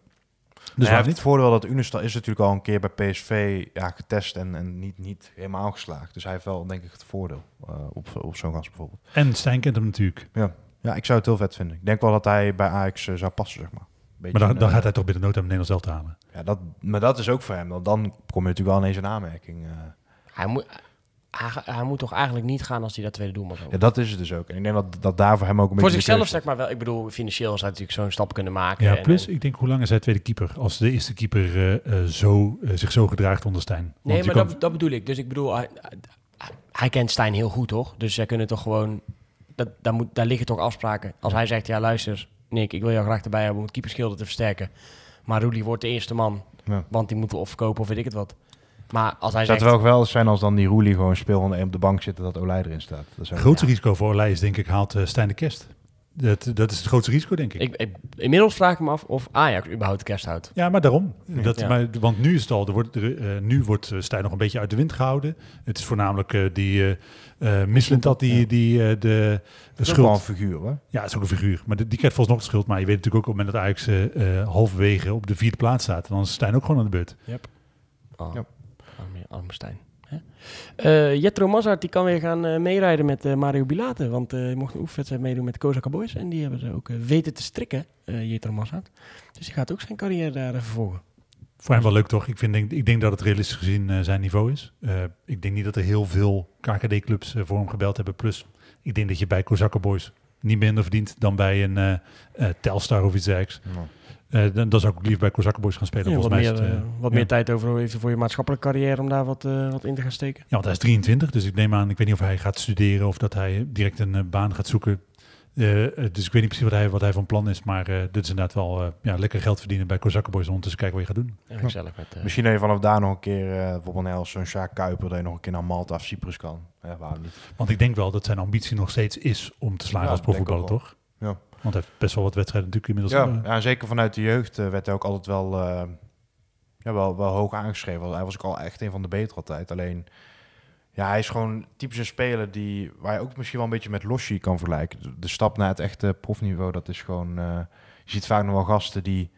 hij waarom heeft niet? het voordeel dat Unestal is natuurlijk al een keer bij PSV ja, getest en, en niet, niet helemaal geslaagd. Dus hij heeft wel denk ik het voordeel eh, op, op zo'n gast bijvoorbeeld. En Stijn kent hem natuurlijk. Ja, ik zou het heel vet vinden. Ik denk wel dat hij bij Ajax eh, zou passen, zeg maar. Beetje Maar dan, een, dan eh, gaat hij toch binnen nood aan Nederlands zelf te halen. ja, dat, maar dat is ook voor hem. Dan, dan kom je natuurlijk wel ineens in aanmerking. eh. Hij moet, hij, hij moet toch eigenlijk niet gaan als hij dat tweede doelman zou ja, dat is het dus ook. En ik denk dat, dat daar voor hem ook een Voor beetje... de zichzelf zeg maar wel. Ik bedoel, financieel zou hij natuurlijk zo'n stap kunnen maken. Ja, En- plus en- ik denk hoe lang is hij tweede keeper? Als de eerste keeper zo, zich zo gedraagt onder Stijn. Want nee, maar kan- dat, dat bedoel ik. Dus ik bedoel, hij, hij- hij kent Stijn heel goed, toch? Dus zij kunnen toch gewoon... Dat, daar, moet, daar liggen toch afspraken. Als hij zegt, ja luister, Nick, ik wil jou graag erbij hebben om het keeperschilder te versterken. Maar Rudy wordt de eerste man, Ja. want die moeten we of verkopen of weet ik het wat. Maar als hij Zou zegt... het wel geweldig zijn als dan die Roelie gewoon speelronde op de bank zit en dat Olij erin staat. Dat grootste risico voor Olij is denk ik haalt eh, Stijn de Kerst. Dat, dat is het grootste risico denk ik. Ik, ik- inmiddels vraag ik me af of Ajax überhaupt de kerst houdt. Ja, maar daarom. Dat, Ja. maar, want nu is het al, er wordt, er, eh, nu wordt eh, Stijn nog een beetje uit de wind gehouden. Het is voornamelijk eh, die uh, Misselend dat die, die de, is wel een schuld. figuur hoor. Ja, het is ook een figuur. Maar die, die krijgt volgens nog de schuld. Maar je weet natuurlijk ook op het moment dat Ajax halverwege op de vierde plaats staat. Dan is Stijn ook gewoon aan de beurt. Oh, Ja. arme, arme Stijn. Eh, Jetro Mazart die kan weer gaan eh, meerijden met eh, Mario Bilate. Want eh, hij mocht een oefenwedstrijd meedoen met de Kozaka Boys. En die hebben ze ook weten te strikken, eh Jetro Mazart. Dus die gaat ook zijn carrière daar vervolgen. Voor hem wel leuk toch? Ik, vind, denk, ik denk dat het realistisch gezien zijn niveau is. Eh, ik denk niet dat er heel veel KKD-clubs voor hem gebeld hebben. Plus, ik denk dat je bij Kozakka Boys niet minder verdient dan bij een Telstar of iets dergelijks. Eh, dan, dan zou ik ook liever bij Kozakka Boys gaan spelen. Ja, wat Volgens mij meer, het, eh, eh, wat ja. meer tijd over heeft voor je maatschappelijke carrière om daar wat, eh, wat in te gaan steken. Ja, want hij is 23, dus ik neem aan, ik weet niet of hij gaat studeren of dat hij direct een eh, baan gaat zoeken. Eh, eh, dus ik weet niet precies wat hij, wat hij van plan is, maar eh, dit is inderdaad wel eh, ja, lekker geld verdienen bij Kozakka Boys. Ondertussen kijken wat je gaat doen. En gezellig met... eh, Misschien dat je vanaf daar nog een keer, eh, bijvoorbeeld als zo'n Sjaak Kuiper, dat je nog een keer naar Malta of Cyprus kan. Ja, waarom niet? Want ik denk wel dat zijn ambitie nog steeds is om te slagen Ja, als profvoetballer, toch? Ja. Want hij heeft best wel wat wedstrijden natuurlijk inmiddels. Ja, ja, zeker vanuit de jeugd eh, werd hij ook altijd wel, eh, ja, wel, wel hoog aangeschreven. Hij was ook al echt een van de betere altijd. Alleen, ja, hij is gewoon typisch een speler die, waar je ook misschien wel een beetje met Lossi kan vergelijken. De, de stap naar het echte profniveau, dat is gewoon... eh, je ziet vaak nog wel gasten die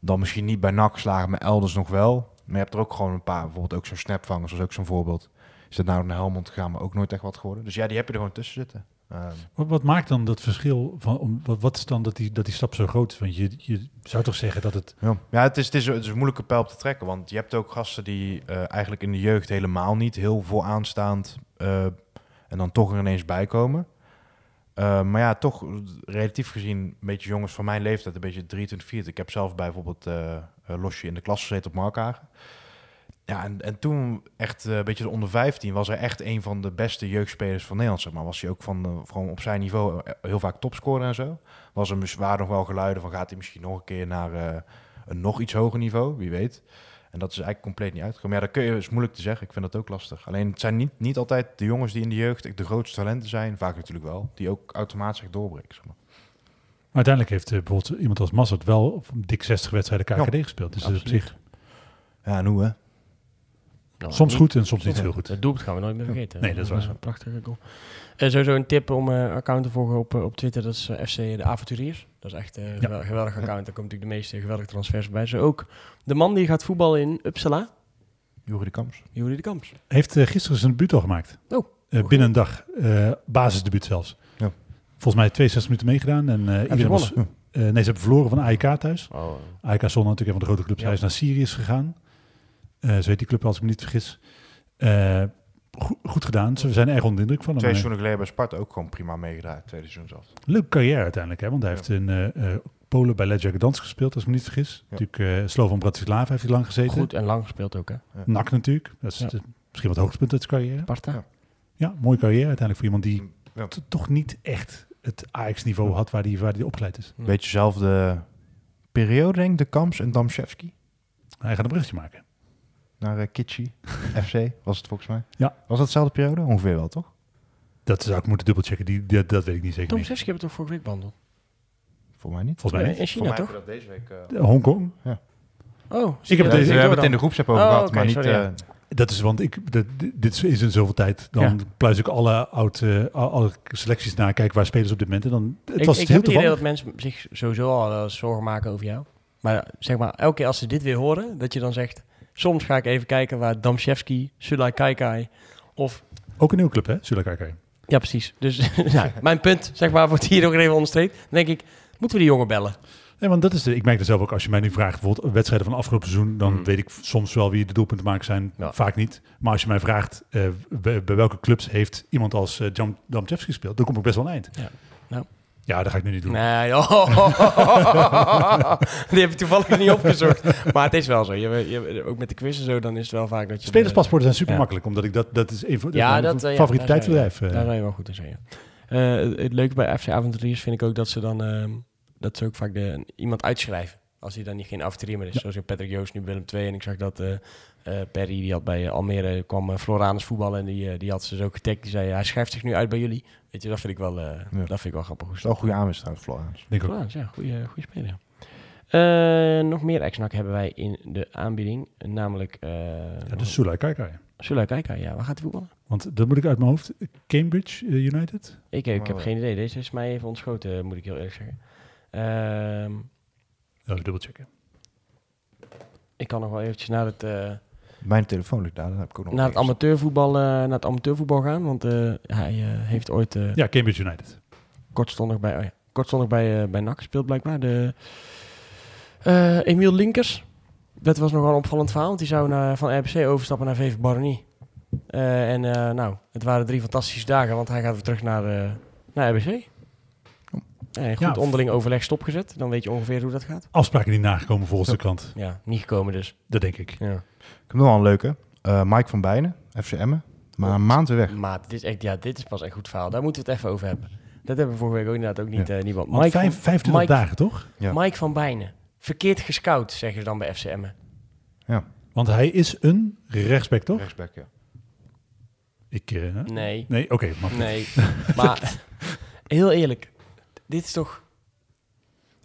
dan misschien niet bij NAC slagen, maar elders nog wel. Maar je hebt er ook gewoon een paar, bijvoorbeeld ook zo'n snapvangers, was ook zo'n voorbeeld. Is het nou naar Helmond gegaan, maar ook nooit echt wat geworden. Dus ja, die heb je er gewoon tussen zitten. Ehm, Wat, wat maakt dan dat verschil? Van, om, wat, wat is dan dat die, dat die stap zo groot is? Want je, je zou toch zeggen dat het... Ja, ja het, is, het, is, het is een moeilijke pijl op te trekken. Want je hebt ook gasten die eh, eigenlijk in de jeugd helemaal niet heel vooraanstaand eh en dan toch er ineens bij komen. Eh, maar ja, toch relatief gezien een beetje jongens van mijn leeftijd, een beetje 23, 24. Ik heb zelf bij bijvoorbeeld Losje in de klas gezeten op Markhagen. Ja, en, en toen echt eh, een beetje de onder 15 was hij echt een van de beste jeugdspelers van Nederland. Zeg maar. Was hij ook van, eh, gewoon op zijn niveau eh, heel vaak topscorer en zo. Was er waren nog wel geluiden van gaat hij misschien nog een keer naar een nog iets hoger niveau, wie weet. En dat is eigenlijk compleet niet uitgekomen. Ja, dat kun je, is moeilijk te zeggen. Ik vind dat ook lastig. Alleen het zijn niet, niet altijd de jongens die in de jeugd de grootste talenten zijn, vaak natuurlijk wel, die ook automatisch echt doorbreken. Zeg maar. Maar uiteindelijk heeft bijvoorbeeld iemand als Massert wel op dik 60 wedstrijden KKD Ja, gespeeld. Dus dat is op zich Ja, en hoe hè? Nou, soms niet- goed en soms niet heel goed. Dat doelpunt gaan we nooit meer vergeten. Nee, dat is waar. een prachtige goal. En sowieso een tip om eh account te volgen op, eh, op Twitter. Dat is FC De Avonturiers. Dat is echt een gewel- geweldig account. Daar komt natuurlijk de meeste geweldige transfers bij. Zo ook de man die gaat voetballen in Uppsala, Juri de Kamps. Juri de Kamps. Heeft gisteren zijn debuut al gemaakt. Oh. Eh, binnen een dag. eh basisdebuut zelfs. Ja. Volgens mij 62 minuten meegedaan. En, eh iedereen was, nee, ze hebben verloren van AEK thuis. Oh, AEK Zon natuurlijk een van de grote clubs. Ja. Hij is naar Syrië gegaan. Eh zo heet die club als ik me niet vergis. Eh, go- goed gedaan. Ze zijn erg onder de indruk van hem. Twee Eh, seizoenen geleden bij Sparta ook gewoon prima meegedraaid. Tweede seizoen zelf. Leuke carrière uiteindelijk, hè? want hij Ja. heeft in eh, eh, Polen bij Legia Gdansk gespeeld, als ik me niet vergis. Natuurlijk uh, Slovan Bratislava heeft hij lang gezeten. goed en lang gespeeld ook, hè? NAC natuurlijk, dat is Ja. de- misschien wat hoogtepunt uit zijn carrière. Sparta. Ja. Ja, mooie carrière uiteindelijk voor iemand die Ja. toch niet echt het Ajax-niveau had waar hij waar die opgeleid is. Beetje dezelfde periode denk ik, de Kamps en Damszewski. Hij gaat een bruggetje maken. Naar uh, Kitchi FC was het volgens mij. Ja. Was dat dezelfde periode? Ongeveer wel, toch? Dat zou ik moeten dubbelchecken, die, die- dat weet ik niet zeker. Tom. Zesje hebben toch vorige week behandeld? Volgens mij niet. Volgens mij niet. in China, toch? dat deze week... Eh, Hongkong. Oh, Ik heb het we Ik hebben het in de groepsapp over Oh, gehad, maar niet... sorry, eh, ja. Dat is, want ik, dat- dit is- in zoveel tijd. Dan Ja. pluis ik alle, oud, eh, al- alle selecties naar, kijken waar spelers op dit moment. En dan, het ik was ik heel heb het idee dat mensen zich sowieso al zorgen maken over jou. Maar zeg maar, elke keer als ze dit weer horen, dat je dan zegt... Soms ga ik even kijken waar Damszewski, Sulai Kaikai of... Ook een nieuwe club, hè? We kijken. Ja, precies. Dus ja, mijn punt, zeg maar, wordt hier nog even onderstreept. Dan denk ik, moeten we die jongen bellen? Nee, want dat is de, ik merk er zelf ook, als je mij nu vraagt, bijvoorbeeld wedstrijden van afgelopen seizoen, dan Mm. weet ik soms wel wie de doelpunten maken zijn, Ja. vaak niet. Maar als je mij vraagt, eh, bij, bij welke clubs heeft iemand als uh, Jan Damchevski gespeeld, dan kom ik best wel een eind. Ja. Nou. Ja, dat ga ik nu niet doen. Nee, oh. die heb ik toevallig niet opgezocht. Maar het is wel zo. Je, je, ook met de quiz en zo, dan is het wel vaak dat je... Spelerspaspoorten zijn super Ja. makkelijk, omdat ik dat, dat is een van Ja, mijn eh, ja, favoriteitsbedrijf. Daar eh. zou je- wel goed in zijn. Eh, het leuke bij FC Avonturiers vind ik ook dat ze dan... ehm, dat ze ook vaak de, iemand uitschrijven. Als hij dan niet geen avonturier meer is. Zoals in Patrick Joost nu Willem II. En ik zag dat eh, eh, Perry, die had bij eh, Almere, kwam uh, Floranus voetballen. En die, eh, die had ze dus ook getagd. Die zei, hij schrijft zich nu uit bij jullie. Weet je, dat vind ik wel, eh, Ja. dat vind ik wel grappig. Dat is wel een goede aanwinst trouwens, Florence. Denk. Floranus, ja, goede, goede speler. ja. Eh, nog meer ex-NAC hebben wij in de aanbieding. Namelijk... eh Ja, dat is Sulai Kaikai. We kijken? Ja, waar gaat hij voetballen? Want dat moet ik uit mijn hoofd. Cambridge eh, United? Ik, ik heb Oh. geen idee. Deze is mij even ontschoten, moet ik heel eerlijk zeggen. Ehm, Ja, even dubbelchecken. ik kan nog wel eventjes naar het, eh, Mijn telefoon ligt daar, dat heb ik ook nog naar het amateurvoetbal, eh, naar het amateurvoetbal gaan. Want eh, hij eh, heeft ooit eh, Ja, Cambridge United. kortstondig bij, oh ja, kortstondig bij, eh, bij NAC gespeeld blijkbaar. De, eh, Emiel Linkers. Dat was nogal een opvallend verhaal. Want die zou naar, van RBC overstappen naar VV Baronie. Eh, en eh, nou, het waren drie fantastische dagen. Want hij gaat weer terug naar, eh, naar RBC. En goed Ja. onderling overleg stopgezet. Dan weet je ongeveer hoe dat gaat. Afspraken niet nagekomen volgens de krant. Ja, niet gekomen dus. Dat denk ik. Ja. Ik heb nog wel een leuke. Eh, Mike van Bijnen, FC Emmen. Maar een maand weer weg. Maar dit is, echt, ja, dit is pas echt goed verhaal. Daar moeten we het even over hebben. Dat hebben we vorige week ook inderdaad ook niet, Ja. eh niemand. Want vijf, van, 25 Mike- dagen, toch? Ja. Mike van Bijnen. Verkeerd gescout, zeggen ze dan bij FCM. Want hij is een rechtsback, toch? Rechtsback, ja. Ik, eh, Nee, nee, oké. goed. nee. maar heel eerlijk. Dit is toch...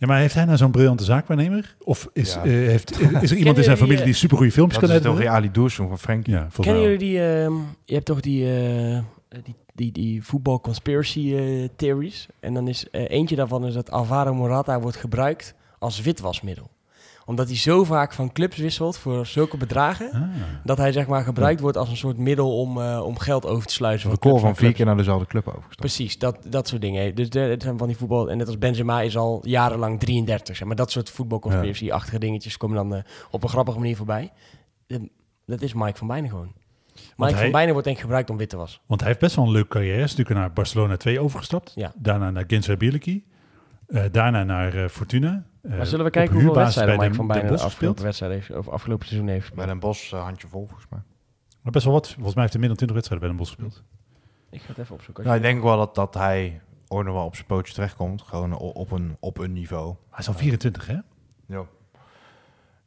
Ja, maar heeft hij nou zo'n briljante zaakwaarnemer? Of is, Ja. eh, heeft, is er iemand in zijn familie eh, die supergoeie filmpjes Dat kan is toch? Ali Doersum van Frenkie. Ja, Kennen jullie die... ehm, je hebt toch die... eh, die, die, die voetbal conspiracy eh, theories. En dan is eh, eentje daarvan is dat Alvaro Morata wordt gebruikt als witwasmiddel. Omdat hij zo vaak van clubs wisselt voor zulke bedragen. Ah. Dat hij zeg maar gebruikt wordt als een soort middel om, eh, om geld over te sluizen. Voor record clubs van vier keer naar dezelfde club overgestapt. Precies, dat, dat soort dingen. Dus de- het zijn van die voetbal... En net als Benzema is al jarenlang 33. Zeg maar dat soort voetbalconspiracy-achtige dingetjes komen dan eh, op een grappige manier voorbij. Dat is Mike van Bijnen gewoon. Mike hij- van Bijnen wordt denk ik gebruikt om wit te was. Want hij heeft best wel een leuke carrière. Hij is natuurlijk naar Barcelona 2 overgestapt. Ja. Daarna naar Gençler Birliki. Eh, daarna naar eh, Fortuna. Eh, Maar zullen we kijken hoeveel wedstrijden Mike van Bijnen de afgelopen, wedstrijd heeft, of afgelopen seizoen heeft Bij Den Bosch, uh, handje vol volgens mij. Maar best wel wat. Volgens mij heeft hij meer dan 20 wedstrijden bij Den Bosch gespeeld. Ik ga het even opzoeken. Nou, ik denk wel dat, dat hij ooit nog wel op zijn pootje terechtkomt. Gewoon op een, op een niveau. Hij is al 24, hè? Ja.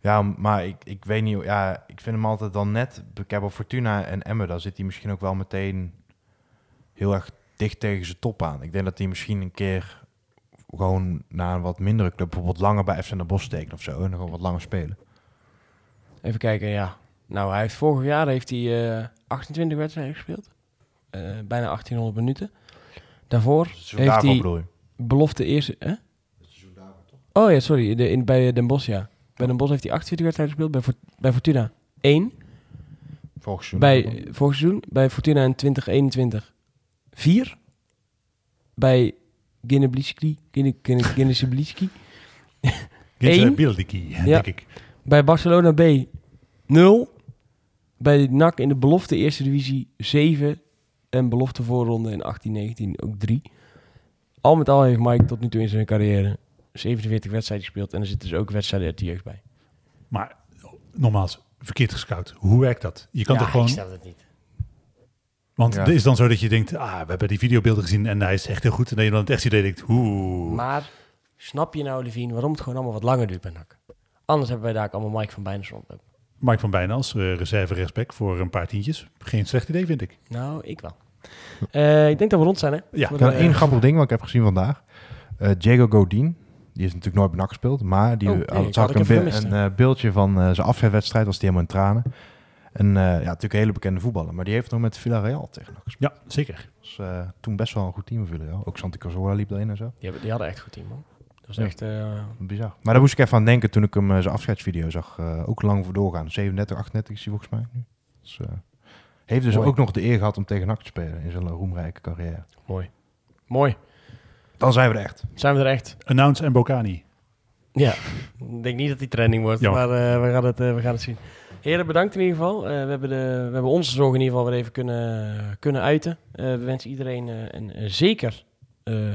Ja, maar ik, ik weet niet. Ja, ik vind hem altijd dan net. Ik heb op Fortuna en Emmen, daar zit hij misschien ook wel meteen heel erg dicht tegen zijn top aan. Ik denk dat hij misschien een keer gewoon naar een wat mindere club, bijvoorbeeld langer bij FC Den Bosch steken of zo. En nog wat langer spelen. Even kijken, ja. Nou, hij heeft vorig jaar heeft hij, eh, 28 wedstrijden gespeeld. Eh, bijna 1800 minuten. Daarvoor heeft hij bedoel je? belofte eerste... Hè? Oh ja, sorry. De, in, bij Den Bosch, ja. Bij Den Bosch heeft hij 28 wedstrijden gespeeld. Bij, bij Fortuna 1. Vorig seizoen. Bij vorig seizoen. Bij Fortuna in 2021 4. Bij Ginnebliski. Ginnebliski. Birliki, Ja. denk ik. Bij Barcelona B 0. Bij NAC in de belofte eerste divisie 7. En belofte voorronde in 18-19 ook 3. Al met al heeft Mike tot nu toe in zijn carrière 47 wedstrijden gespeeld. En er zitten dus ook wedstrijden uit de jeugd bij. Maar nogmaals, verkeerd gescout. Hoe werkt dat? Je kan ja, toch gewoon... ik snap het niet. Want Ja. het is dan zo dat je denkt, ah, we hebben die videobeelden gezien en hij is echt heel goed. En dat je dan het echt idee denkt, oeh. Maar snap je nou, Levine, waarom het gewoon allemaal wat langer duurt bij NAC? Anders hebben wij daar ook allemaal Mike van Bijnen rondlopen. Mike van Bijnen als eh, reserve rechtsback voor een paar tientjes. Geen slecht idee, vind ik. Nou, ik wel. Eh, ik denk dat we rond zijn, hè? Ja, de- één grappig ding wat ik heb gezien vandaag. Eh Diego Godin, die is natuurlijk nooit bij NAC gespeeld, maar die Oh, uh, nee, had ik een, be- een eh, beeldje van eh, zijn afscheidswedstrijd, was die helemaal in tranen. En eh, ja, natuurlijk een hele bekende voetballer. Maar die heeft nog met Villarreal tegen gespeeld. Ja, zeker. Was eh, toen best wel een goed team Villarreal. Ook Santi Cazorla liep erin en zo. Die, hebben, die hadden echt een goed team, man. Dat was Ja. echt... eh, Bizar. Maar daar moest ik even aan denken toen ik hem zijn afscheidsvideo zag. eh, ook lang voor doorgaan. 37, 38 is hij volgens mij nu. Dus, eh, heeft dus Mooi. ook nog de eer gehad om tegen NAC te spelen in zijn roemrijke carrière. mooi. Mooi. Dan zijn we er echt. Zijn we er echt? Announce en Bocani. Ja. Ik denk niet dat die trending wordt, Ja. maar eh, we, gaan het, eh, we gaan het zien. Heren, bedankt in ieder geval. Eh, we, hebben de, we hebben onze zorg in ieder geval weer even kunnen, kunnen uiten. Eh, we wensen iedereen eh, en zeker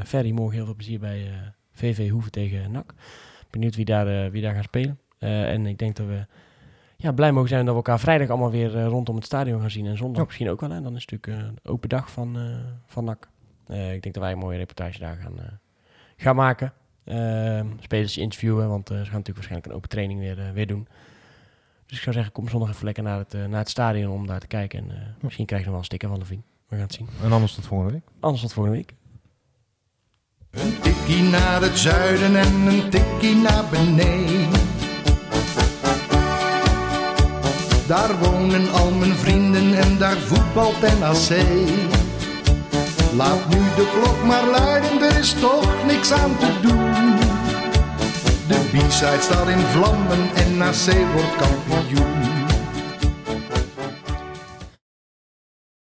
Ferry morgen heel veel plezier bij VV Hoeven tegen NAC. Benieuwd wie daar, wie daar gaat spelen. En ik denk dat we ja, blij mogen zijn dat we elkaar vrijdag allemaal weer rondom het stadion gaan zien. En zondag Ja. misschien ook wel. Hè? Dan is het natuurlijk de open dag van, van NAC. Ik denk dat wij een mooie reportage daar gaan, gaan maken. Spelers interviewen, want ze gaan natuurlijk waarschijnlijk een open training weer, weer doen. Dus ik zou zeggen, kom zondag even lekker naar het, eh, naar het stadion om daar te kijken. En eh, misschien krijg je nog wel een sticker van Levine. We gaan het zien. En anders tot volgende week. Anders tot volgende week. Een tikkie naar het zuiden en een tikkie naar beneden. Daar wonen al mijn vrienden en daar voetbalt NAC. Laat nu de klok maar luiden, er is toch niks aan te doen. De B-side staat in vlammen en NAC wordt kampioen.